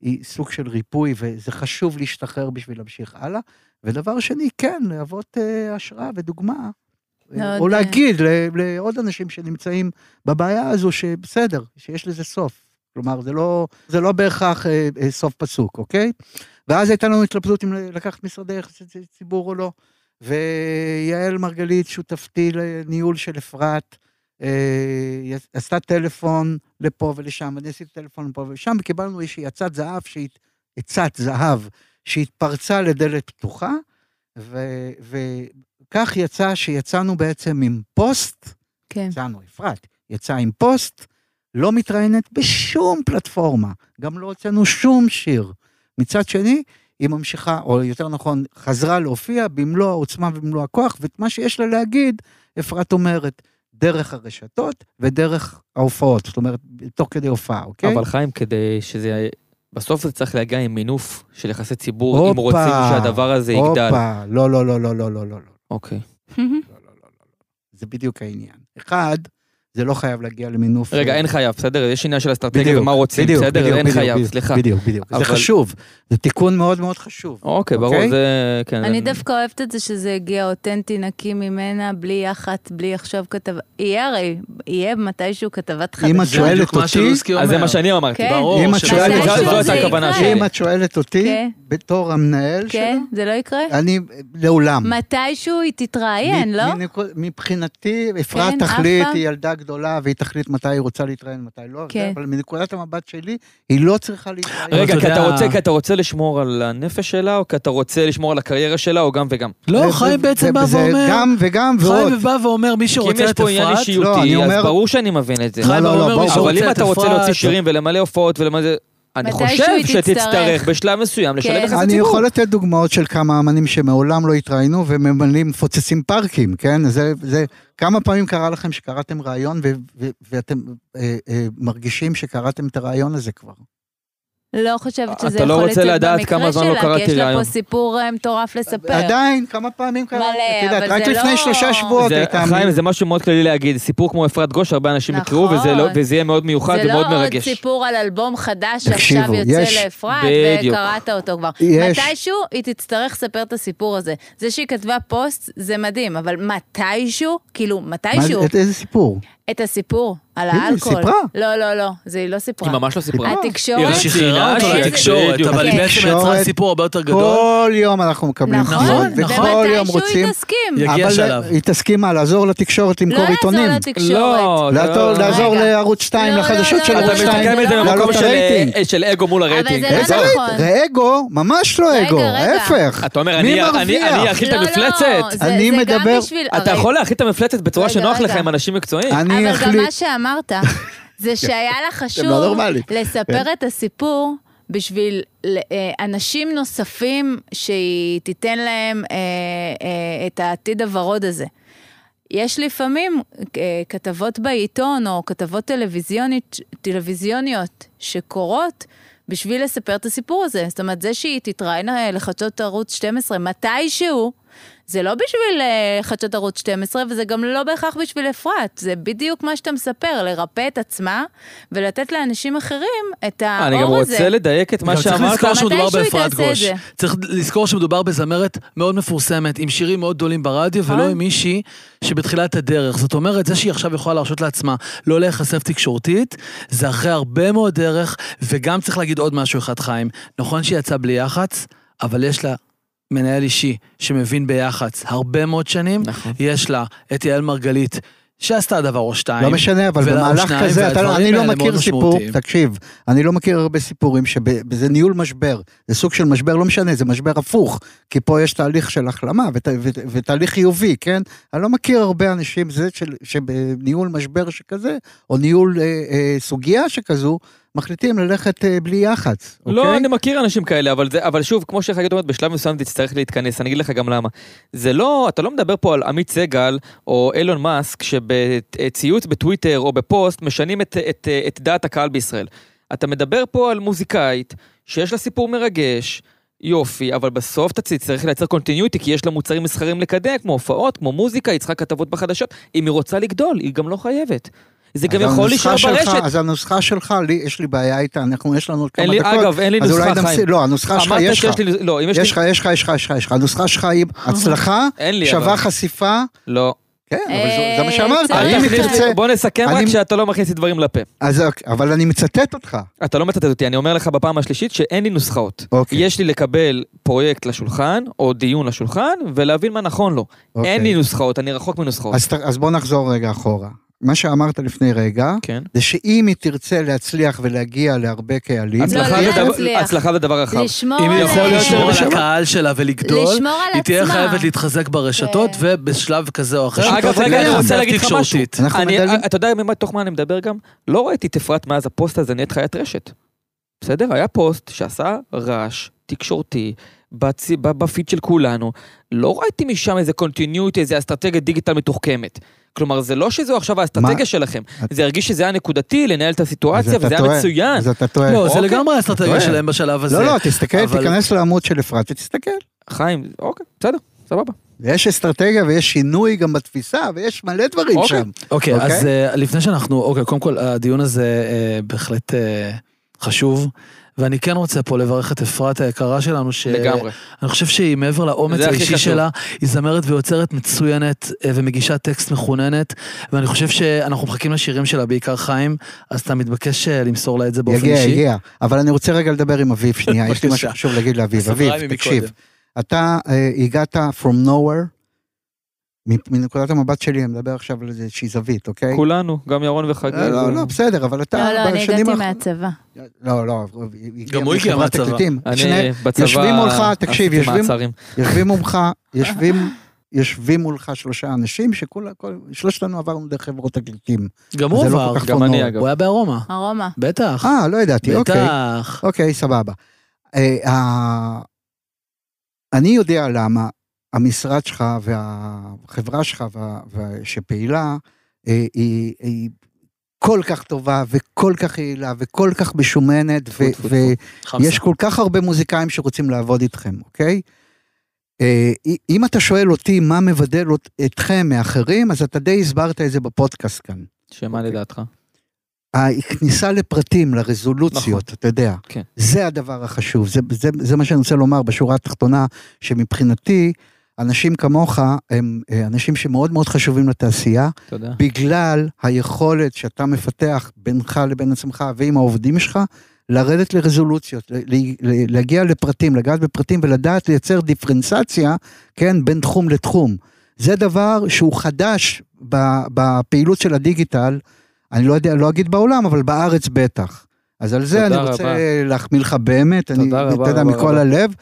Speaker 3: היא סוג של ריפוי, וזה חשוב להשתחרר בשביל להמשיך הלאה. ודבר שני, כן, להוות אה, השראה ודוגמה.
Speaker 4: מאוד,
Speaker 3: או
Speaker 4: אה,
Speaker 3: להגיד לעוד אנשים שנמצאים בבעיה הזו, שבסדר, שיש לזה סוף. כלומר, זה לא, זה לא בהכרח אה, אה, סוף פסוק, אוקיי? ואז הייתה לנו התלבטות אם לקחת משרדי יחסי ציבור או לא. ויעל מרגלית, שותפתי לניהול של אפרת, אה, עשתה טלפון לפה ולשם, ואני עשיתי טלפון לפה ולשם, וקיבלנו איזושהי עצת זהב, עצת זהב, שהתפרצה לדלת פתוחה, ו- כך יצא שיצאנו בעצם עם פוסט,
Speaker 4: כן.
Speaker 3: יצאנו, אפרת, יצא עם פוסט, לא מתראיינת בשום פלטפורמה, גם לא הוצאנו שום שיר. מצד שני, היא ממשיכה, או יותר נכון, חזרה להופיע במלוא העוצמה ובמלוא הכוח, ואת מה שיש לה להגיד, אפרת אומרת, דרך הרשתות ודרך ההופעות, זאת אומרת, תוך כדי הופעה, אוקיי?
Speaker 5: אבל חיים, כדי שזה... בסוף זה צריך להגיע עם מינוף של יחסי ציבור, אופה,
Speaker 3: אם
Speaker 5: רוצים שהדבר הזה אופה, יגדל.
Speaker 3: הופה, לא, לא, לא, לא, לא, לא, לא. לא.
Speaker 5: אוקיי.
Speaker 3: זה בדיוק העניין. אחד, זה לא חייב להגיע למינוף.
Speaker 5: רגע,
Speaker 3: אה,
Speaker 5: אין חייב, בסדר? יש עניין של אסטרטגיה ומה רוצים,
Speaker 3: בדיוק,
Speaker 5: בסדר?
Speaker 3: בדיוק,
Speaker 5: אין
Speaker 3: בדיוק,
Speaker 5: חייב,
Speaker 3: בדיוק,
Speaker 5: סליחה.
Speaker 3: בדיוק, בדיוק. זה
Speaker 5: אבל-
Speaker 3: חשוב, זה תיקון מאוד מאוד חשוב.
Speaker 5: אוקיי, ברור,
Speaker 3: אוקיי?
Speaker 5: זה... כן.
Speaker 4: אני
Speaker 5: זה-
Speaker 4: דווקא אוהבת את זה שזה הגיע אותנטי, נקי ממנה, בלי יח"צ, בלי עכשיו כתבה. יהיה הרי, יהיה מתישהו כתבת חדשות.
Speaker 3: אם את
Speaker 2: זה
Speaker 3: שואלת אותי-.
Speaker 5: אז זה מה שאני אמרתי.
Speaker 4: כן.
Speaker 2: ברור.
Speaker 3: אם את שואלת-
Speaker 2: זה-
Speaker 4: זה יקרה.
Speaker 5: שלי.
Speaker 3: אם את שואלת אותי,
Speaker 4: כן.
Speaker 3: בתור המנהל
Speaker 4: כן,
Speaker 3: שלו,
Speaker 4: זה לא יקרה?
Speaker 3: אני לעולם.
Speaker 4: מתישהו היא תתראיין,
Speaker 3: מ-
Speaker 4: לא?
Speaker 3: מבחינתי, אפרת
Speaker 4: כן,
Speaker 3: תחליט. היא ילדה גדולה, והיא תחליט מתי היא רוצה להתראיין, מתי לא,
Speaker 4: כן.
Speaker 3: אבל מנקודת המבט שלי, היא לא צריכה להתראיין.
Speaker 5: רגע,
Speaker 2: אתה
Speaker 5: כי אתה
Speaker 2: יודע-
Speaker 5: רוצה, כי אתה רוצה לשמור על הנפש שלה, או כי אתה רוצה לשמור על הקריירה שלה, או גם וגם?
Speaker 2: לא,
Speaker 3: זה-
Speaker 2: חיים
Speaker 3: זה-
Speaker 2: בעצם בא
Speaker 3: זה
Speaker 2: ואומר,
Speaker 3: גם וגם ועוד.
Speaker 2: חיים בא ואומר, מי
Speaker 5: כי אם
Speaker 2: שרוצה
Speaker 5: יש
Speaker 2: את
Speaker 5: פה עניין
Speaker 2: אפרת,
Speaker 3: לא,
Speaker 5: אישיותי,
Speaker 3: אני
Speaker 5: אז
Speaker 3: אומר-
Speaker 5: ברור שאני מבין את זה.
Speaker 2: חיים
Speaker 3: לא,
Speaker 2: בא
Speaker 3: לא,
Speaker 2: ואומר,
Speaker 3: בוא,
Speaker 2: מי
Speaker 3: בוא.
Speaker 2: שרוצה
Speaker 5: אבל אם
Speaker 2: את
Speaker 5: אתה רוצה
Speaker 2: אפרת,
Speaker 5: להוציא שירים ולמלא הופעות ולמלא זה... אני חושב שתצטרך
Speaker 4: תצטרך.
Speaker 5: בשלב מסוים לשלם
Speaker 4: כן.
Speaker 5: יחסי
Speaker 3: אני
Speaker 5: ציבור.
Speaker 3: יכול לתת דוגמאות של כמה אמנים שמעולם לא התראיינו וממלאים, מפוצצים פארקים, כן? זה, זה, כמה פעמים קרה לכם שקראתם ראיון ואתם אה, אה, מרגישים שקראתם את הראיון הזה כבר?
Speaker 4: לא חושבת שזה
Speaker 5: אתה לא
Speaker 4: יכול
Speaker 5: רוצה
Speaker 4: לצאת
Speaker 5: לדעת
Speaker 4: במקרה
Speaker 5: כמה זמן לא
Speaker 4: שלה, כי
Speaker 5: קראתי
Speaker 4: יש לה. פה סיפור אה, מטורף לספר.
Speaker 3: עדיין, כמה פעמים קראתי,
Speaker 4: מלא,
Speaker 3: את יודעת,
Speaker 4: אבל
Speaker 3: רק
Speaker 4: זה
Speaker 3: לפני
Speaker 4: לא-
Speaker 3: שלושה שבועות
Speaker 5: זה,
Speaker 3: הייתה...
Speaker 5: חיים, זה משהו מאוד כללי להגיד, סיפור כמו אפרת גוש, הרבה אנשים
Speaker 4: נכון.
Speaker 5: יקראו, וזה, לא, וזה יהיה מאוד מיוחד
Speaker 4: זה לא
Speaker 5: ומאוד
Speaker 4: עוד
Speaker 5: מרגש.
Speaker 4: סיפור על אלבום חדש שעכשיו יוצא לאפרת. וקראת אותו כבר.
Speaker 3: יש-
Speaker 4: מתישהו היא תצטרך לספר את הסיפור הזה. זה שהיא כתבה פוסט זה מדהים, אבל מתישהו, כאילו, מתישהו,
Speaker 3: זה- איזה סיפור?
Speaker 4: את הסיפור על
Speaker 3: הנה, היא
Speaker 4: האלכוהול.
Speaker 3: סיפרה.
Speaker 4: לא, לא, לא, זה היא לא סיפרה.
Speaker 5: היא ממש לא סיפרה.
Speaker 4: התקשורת...
Speaker 5: היא רק
Speaker 2: שחררה אותו
Speaker 5: ציינה
Speaker 2: לתקשורת,
Speaker 5: בדיוק.
Speaker 2: אבל היא בעצם יצרה סיפור הרבה יותר גדול.
Speaker 3: כל יום אנחנו מקבלים
Speaker 4: נכון,
Speaker 2: נכון.
Speaker 3: וכל יום
Speaker 4: ומתישהו
Speaker 3: רוצים...
Speaker 4: היא תסכים.
Speaker 2: יגיע
Speaker 3: אבל
Speaker 2: שלב.
Speaker 3: היא תסכים מה, לעזור לתקשורת
Speaker 4: לא
Speaker 3: למכור עיתונים?
Speaker 4: לעזור לתקשורת.
Speaker 5: לא,
Speaker 3: לעזור-
Speaker 5: לא.
Speaker 3: לעזור
Speaker 4: רגע.
Speaker 3: לערוץ 2,
Speaker 4: לא,
Speaker 3: לחדשות
Speaker 4: לא,
Speaker 3: של
Speaker 4: לא,
Speaker 3: ערוץ
Speaker 5: אתה
Speaker 4: לא,
Speaker 3: 2,
Speaker 5: מסתכל זה
Speaker 4: לא,
Speaker 5: במקום
Speaker 3: לעלות
Speaker 5: של,
Speaker 3: הרייטינג.
Speaker 5: אה, של אגו מול
Speaker 4: אבל
Speaker 5: הרייטינג.
Speaker 4: זה לא
Speaker 3: איזה
Speaker 4: נכון.
Speaker 3: רייטינג? אגו? ממש לא
Speaker 4: רגע,
Speaker 3: אגו,
Speaker 4: רגע.
Speaker 3: ההפך.
Speaker 5: אתה אומר,
Speaker 3: מי
Speaker 5: אני- אני-
Speaker 3: מרוויח?
Speaker 5: אני אכיל את
Speaker 4: לא,
Speaker 5: המפלצת?
Speaker 4: לא, זה-
Speaker 3: אני
Speaker 4: זה גם
Speaker 3: מדבר-
Speaker 4: בשביל...
Speaker 5: אתה
Speaker 4: הרי-
Speaker 5: יכול להכיל את המפלצת בצורה
Speaker 4: רגע,
Speaker 5: שנוח לך
Speaker 4: רגע.
Speaker 5: עם אנשים מקצועיים.
Speaker 3: אני
Speaker 4: אבל גם
Speaker 3: אחליט...
Speaker 4: מה שאמרת, [LAUGHS] זה שהיה לה חשוב
Speaker 3: לא נורמליים.
Speaker 4: לספר
Speaker 3: כן.
Speaker 4: את הסיפור בשביל אה, אנשים נוספים שהיא תיתן להם אה, אה, את העתיד הוורוד הזה. יש לפעמים אה, כתבות בעיתון או כתבות טלוויזיוניות שקורות בשביל לספר את הסיפור הזה. זאת אומרת, זה שהיא תתראיין לחדשות ערוץ 12 מתישהו, זה לא בשביל אה, חדשות ערוץ 12, וזה גם לא בהכרח בשביל אפרת. זה בדיוק מה שאתה מספר, לרפא את עצמה ולתת לאנשים אחרים את האור הזה.
Speaker 5: אני גם רוצה לדייק את מה
Speaker 2: גם צריך
Speaker 5: שאמרת.
Speaker 2: לזכור שמדובר באפרת גוש.
Speaker 4: צריך
Speaker 2: לזכור שמדובר בזמרת מאוד מפורסמת, עם שירים מאוד גדולים ברדיו, ולא
Speaker 4: נכון.
Speaker 2: עם מישהי שבתחילת הדרך. זאת אומרת, זה שהיא עכשיו יכולה להרשות לעצמה לא להיחשף תקשורתית, זה אחרי הרבה מאוד דרך, וגם צריך להגיד עוד משהו אחד, חיים. נכון שהיא יצאה בלי יח"צ, אבל יש לה מנהל אישי שמבין ביח"צ הרבה מאוד שנים.
Speaker 5: נכון.
Speaker 2: יש לה את יעל מרגלית, שעשתה דבר או שתיים.
Speaker 3: לא משנה, אבל במהלך כזה, אתה לא- אני לא מכיר סיפור,
Speaker 2: משמעותיים.
Speaker 3: תקשיב, אני לא מכיר הרבה סיפורים שזה ניהול משבר, זה סוג של משבר, לא משנה, זה משבר הפוך, כי פה יש תהליך של החלמה ות- ות- ותהליך חיובי, כן? אני לא מכיר הרבה אנשים זה של- שבניהול משבר שכזה, או ניהול אה, אה, סוגיה שכזו, מחליטים ללכת אה, בלי יח"צ,
Speaker 5: לא,
Speaker 3: אוקיי?
Speaker 5: אני מכיר אנשים כאלה, אבל, זה, אבל שוב, כמו שחגית אומרת, בשלב מסוים תצטרך להתכנס, אני אגיד לך גם למה. זה לא, אתה לא מדבר פה על עמית סגל או אילון מאסק, שבציוץ בטוויטר או בפוסט משנים את, את, את דעת הקהל בישראל. אתה מדבר פה על מוזיקאית שיש לה סיפור מרגש, יופי, אבל בסוף אתה צריך לייצר קונטיניוטי, כי יש לה מוצרים מסחרים לקדם, כמו הופעות, כמו מוזיקה, היא צריכה כתבות בחדשות. אם היא רוצה לגדול, היא גם לא חייבת. זה גם יכול להישאר
Speaker 3: שלך-
Speaker 5: ברשת.
Speaker 3: אז הנוסחה שלך, לי, יש לי בעיה איתה, אנחנו, יש לנו עוד כמה
Speaker 5: אין לי,
Speaker 3: דקות.
Speaker 5: אגב, אין לי נוסחה, חיים.
Speaker 3: לא, הנוסחה שלך, יש לך.
Speaker 5: לי, לא, אם יש לי,
Speaker 3: יש לך, יש לך, יש לך, יש לך, יש לך. הנוסחה שלך היא הצלחה,
Speaker 5: אין לי,
Speaker 3: שווה
Speaker 5: אבל.
Speaker 3: חשיפה.
Speaker 5: לא.
Speaker 3: כן, אבל
Speaker 4: אה,
Speaker 3: זה- זה מה שאמרתי.
Speaker 4: צריך.
Speaker 3: אם היא
Speaker 5: לי-
Speaker 3: תרצה...
Speaker 5: בוא נסכם רק
Speaker 3: אני-
Speaker 5: שאתה לא מכניס לי דברים לפה.
Speaker 3: אז אוקיי, אבל אני מצטט אותך.
Speaker 5: אתה לא מצטט אותי, אני אומר לך בפעם השלישית שאין לי נוסחאות.
Speaker 3: אוקיי.
Speaker 5: יש לי לקבל פרויקט לשולחן, או דיון לשולחן, ולהבין מה נכון לו.
Speaker 3: אוקיי.
Speaker 5: אין לי נוסחאות, אני רחוק מנוסחאות.
Speaker 3: אז בוא נחזור רגע אחורה. מה שאמרת לפני רגע,
Speaker 5: כן.
Speaker 3: זה שאם היא תרצה להצליח ולהגיע להרבה קהלים,
Speaker 5: הצלחה
Speaker 4: לא
Speaker 5: זה דבר-
Speaker 4: להצליח.
Speaker 5: הצלחה זה דבר רחב.
Speaker 4: לשמור
Speaker 2: אם היא
Speaker 4: על...
Speaker 2: יכול
Speaker 5: להיות
Speaker 2: לשמור על. הקהל שלה ולגדול,
Speaker 4: לשמור על
Speaker 2: היא תהיה
Speaker 4: עצמה.
Speaker 2: חייבת להתחזק ברשתות,
Speaker 4: כן.
Speaker 2: ובשלב כזה או אחר,
Speaker 5: אגב, רגע, אני. רוצה להגיד לך משהו. אתה יודע מתוך מה אני מדבר גם? לא ראיתי את אפרת מאז הפוסט הזה נהיית חיית רשת. בסדר? היה פוסט שעשה רעש תקשורתי בפיד של כולנו. לא ראיתי משם איזה continuity, איזה אסטרטגיית דיגיטל מתוחכמת. כלומר, זה לא שזו עכשיו האסטרטגיה
Speaker 3: מה?
Speaker 5: שלכם.
Speaker 3: את-
Speaker 5: זה הרגיש שזה היה נקודתי, לנהל את הסיטואציה, וזה היה
Speaker 3: טועה.
Speaker 5: מצוין.
Speaker 3: אז אתה טועה.
Speaker 2: לא, זה
Speaker 5: אוקיי.
Speaker 2: לגמרי האסטרטגיה. שלהם בשלב הזה.
Speaker 3: לא, לא, תסתכל,
Speaker 2: אבל-
Speaker 3: תיכנס לעמוד של אפרת ותסתכל.
Speaker 5: חיים, אוקיי, בסדר, סבבה.
Speaker 3: ויש אסטרטגיה ויש שינוי גם בתפיסה, ויש מלא דברים
Speaker 5: אוקיי.
Speaker 3: שם.
Speaker 2: אוקיי,
Speaker 3: אוקיי?
Speaker 2: אז אה, לפני שאנחנו, אוקיי, קודם כל הדיון הזה אה, בהחלט אה, חשוב, ואני כן רוצה פה לברך את אפרת היקרה שלנו, ש...
Speaker 5: לגמרי.
Speaker 2: אני חושב שהיא מעבר לאומץ האישי. שלה, היא זמרת ויוצרת מצוינת אה, ומגישה טקסט מחוננת, ואני חושב שאנחנו מחכים לשירים שלה, בעיקר חיים, אז אתה מתבקש אה, למסור לה את זה באופן
Speaker 3: יגיע,
Speaker 2: אישי.
Speaker 3: יגיע. אבל אני רוצה רגע לדבר עם אביב שנייה, יש לי משהו. חשוב להגיד לאביב. אביב. תקשיב, אתה אה, הגעת from nowhere, מנקודת המבט שלי, אני מדבר עכשיו על איזושהי זווית, אוקיי?
Speaker 5: כולנו, גם ירון וחגי.
Speaker 3: לא, לא, לא, בסדר, אבל אתה
Speaker 4: לא, לא, אני הגעתי מהצבא.
Speaker 3: לא, לא,
Speaker 2: גם הוא הגיע מהצבא.
Speaker 5: אני בצבא...
Speaker 3: יושבים מולך, תקשיב, יושבים-. יושבים מולך, [LAUGHS] יושבים, יושבים מולך שלושה אנשים שכולה, כל- שלושתנו עברנו דרך חברות תקליטים.
Speaker 2: גם הוא
Speaker 3: לא
Speaker 2: עבר,
Speaker 3: כך
Speaker 5: גם אני. אגב.
Speaker 2: הוא היה בארומה.
Speaker 4: ארומה.
Speaker 2: בטח.
Speaker 3: אה, לא ידעתי, אוקיי.
Speaker 2: בטח.
Speaker 3: אוקיי, סבבה. אה, ה- אני יודע למה המשרד שלך והחברה שלך וה- וה- שפעילה, אה, היא, היא כל כך טובה וכל כך יעילה וכל כך משומנת. ויש כל כך הרבה מוזיקאים שרוצים לעבוד איתכם, אוקיי? אה, אם אתה שואל אותי מה מבדל אתכם מאחרים, אז אתה די הסברת את זה בפודקאסט כאן.
Speaker 5: שמה לדעתך?
Speaker 3: הכניסה לפרטים, לרזולוציות,
Speaker 5: נכון.
Speaker 3: אתה יודע,
Speaker 5: כן.
Speaker 3: זה הדבר החשוב, זה, זה, זה מה שאני רוצה לומר בשורה התחתונה, שמבחינתי, אנשים כמוך הם אה, אנשים שמאוד מאוד חשובים לתעשייה,
Speaker 5: תודה.
Speaker 3: בגלל היכולת שאתה מפתח בינך לבין עצמך ועם העובדים שלך, לרדת לרזולוציות, להגיע לפרטים, לגעת בפרטים ולדעת לייצר דיפרנציאציה, כן, בין תחום לתחום. זה דבר שהוא חדש בפעילות של הדיגיטל, אני לא יודע, לא אגיד בעולם, אבל בארץ בטח. אז על זה אני רוצה. להחמיא לך באמת, אני, אתה יודע, מכל
Speaker 5: רבה.
Speaker 3: הלב.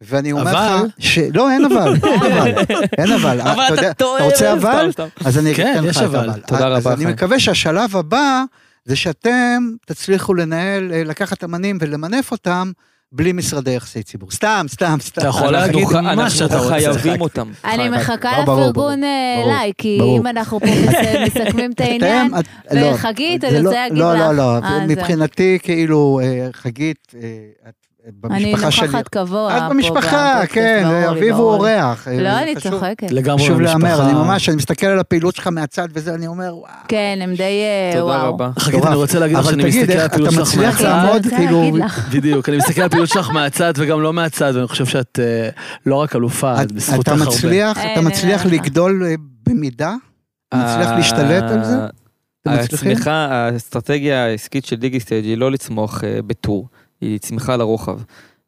Speaker 3: ואני אומר
Speaker 2: אבל-
Speaker 3: לך, ש... לא, אין אבל, [LAUGHS] אין אבל, אין אבל.
Speaker 5: אבל אתה טועה.
Speaker 3: אתה רוצה אבל? אז אני
Speaker 2: כן,
Speaker 3: אתן לך את
Speaker 2: אבל.
Speaker 3: אבל.
Speaker 5: תודה
Speaker 3: אז
Speaker 5: רבה,
Speaker 3: אני
Speaker 5: חיים.
Speaker 3: מקווה שהשלב הבא זה שאתם תצליחו לנהל, אה, לקחת אמנים ולמנף אותם בלי משרדי יחסי ציבור. סתם, סתם, סתם.
Speaker 2: אתה יכול להגיד מה שאתה
Speaker 5: אנחנו
Speaker 2: רוצה. [LAUGHS]
Speaker 5: חייבים אותם.
Speaker 4: אני. מחכה לפרגון אה, אליי, כי. אם אנחנו פה [LAUGHS] מס- מסכמים את העניין,
Speaker 3: לא,
Speaker 4: וחגית, אני
Speaker 3: לא-
Speaker 4: רוצה להגיד
Speaker 3: לא,
Speaker 4: לך.
Speaker 3: לא, לא,
Speaker 4: אה, זה-
Speaker 3: מבחינתי, כאילו, אה, חגית, אה, את
Speaker 4: אני
Speaker 3: במשפחה שלי.
Speaker 4: נוכחת קבוע.
Speaker 3: את
Speaker 4: פה
Speaker 3: במשפחה,
Speaker 4: בפודקאסט,
Speaker 3: כן,
Speaker 4: לי,
Speaker 3: אביב הוא
Speaker 4: ברור לי.
Speaker 3: אורח. אה,
Speaker 4: לא, אני צוחקת.
Speaker 2: לגמרי
Speaker 3: חשוב להמר,
Speaker 2: במשפחה.
Speaker 3: אני ממש, אני מסתכל על הפעילות שלך מהצד וזה, אני אומר, וואו.
Speaker 4: כן, הם די אה,
Speaker 5: תודה
Speaker 4: וואו.
Speaker 5: רבה.
Speaker 2: חגית. אני רוצה להגיד לך
Speaker 3: אבל
Speaker 2: שאני
Speaker 3: תגיד,
Speaker 2: מסתכל על הפעילות
Speaker 3: אתה
Speaker 2: שלך
Speaker 3: מצליח
Speaker 2: מהצד.
Speaker 3: לעמוד,
Speaker 4: אני רוצה
Speaker 3: כאילו-
Speaker 4: להגיד לך.
Speaker 2: בדיוק, אני מסתכל על הפעילות שלך מהצד וגם לא מהצד, ואני חושב שאת אה, לא רק אלופה, את
Speaker 3: את-
Speaker 2: בזכותך
Speaker 3: אתה
Speaker 2: הרבה.
Speaker 3: מצליח, אתה מצליח. לגדול במידה? מצליח להשתלט על זה?
Speaker 5: הצמיחה, האסטרטגיה העסקית של דיגיסטייג' היא לא לצמוח בטור, היא צמיחה לרוחב.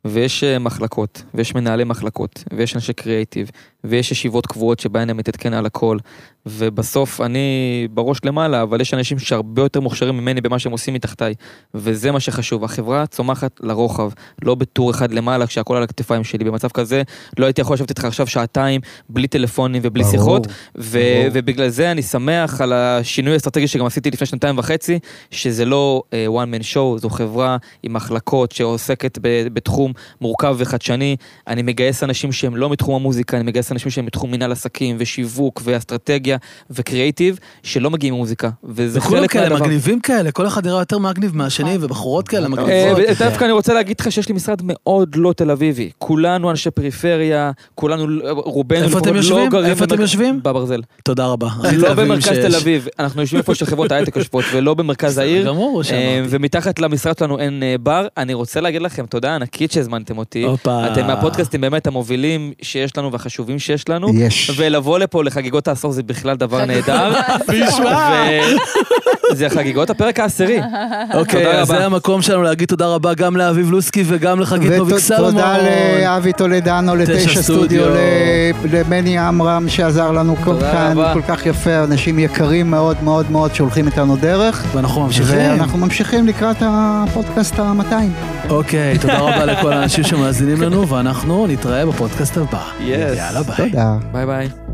Speaker 5: ויש אה, מחלקות, ויש מנהלי מחלקות, ויש אנשי קריאייטיב, ויש ישיבות קבועות שבהן אני מתעדכן על הכל, ובסוף אני בראש למעלה, אבל יש אנשים שהרבה יותר מוכשרים ממני במה שהם עושים מתחתיי, וזה מה שחשוב, החברה צומחת לרוחב, לא בטור אחד למעלה כשהכל על הכתפיים שלי, במצב כזה לא הייתי יכול לשבת איתך עכשיו שעתיים בלי טלפונים ובלי
Speaker 3: ברור,
Speaker 5: שיחות, ו-
Speaker 3: ברור.
Speaker 5: ובגלל זה אני שמח על השינוי האסטרטגי שגם עשיתי לפני שנתיים וחצי, שזה לא uh, one man show, זו חברה עם מחלקות שעוסקת ב- בתחום מורכב וחדשני. אני מגייס אנשים שהם לא מתחום המוזיקה, אני מגייס אנשים שהם מתחום מנהל עסקים ושיווק ואסטרטגיה וקריאיטיב, שלא מגיעים ממוזיקה, וזה חלק
Speaker 2: כאלה
Speaker 5: מהדבר.
Speaker 2: מגניבים כאלה, כל אחד נראה יותר מגניב מהשני, ובחורות כאלה
Speaker 5: אה,
Speaker 2: מגניבות.
Speaker 5: דווקא אני רוצה להגיד לך שיש לי משרד מאוד לא תל אביבי. כולנו אנשי פריפריה, כולנו, רובנו
Speaker 2: איפה אתם
Speaker 5: לפחות לא
Speaker 2: יושבים?
Speaker 5: גרים
Speaker 2: איפה אתם יושבים?
Speaker 5: בברזל.
Speaker 2: תודה רבה.
Speaker 5: לא במרכז. תל אביב, אנחנו יושבים איפה שחברות ההייטק יושבות ולא במרכז העיר. אה. ומתחת למשרד שלנו אין אה, בר. אני רוצה להגיד לכם תודה ענקית שהזמנתם אותי. אתם מהפודקאסטים באמת המובילים שיש לנו והחשובים שיש לנו.
Speaker 3: יש.
Speaker 5: ולבוא לפה לחגיגות העשור זה בכלל דבר
Speaker 4: חגיגות
Speaker 5: נהדר. זה חגיגות הפרק העשירי.
Speaker 2: אוקיי,
Speaker 5: תודה
Speaker 2: אז. זה המקום שלנו להגיד תודה רבה גם לאביב לוסקי וגם לחגית נוביק סלומון.
Speaker 3: ותודה לאבי טולדנו,
Speaker 2: תשע
Speaker 3: לתשע
Speaker 2: סטודיו.
Speaker 3: למני עמרם שעזר לנו כאן. כל כך יפה, אנשים יקרים מאוד מאוד מאוד שהולכים איתנו דרך.
Speaker 2: ואנחנו ממשיכים.
Speaker 3: ואנחנו ממשיכים לקראת הפודקאסט ה-200.
Speaker 2: אוקיי, תודה רבה לכל האנשים שמאזינים לנו, ואנחנו נתראה בפודקאסט הבא. יאללה ביי.
Speaker 3: תודה.
Speaker 5: ביי ביי.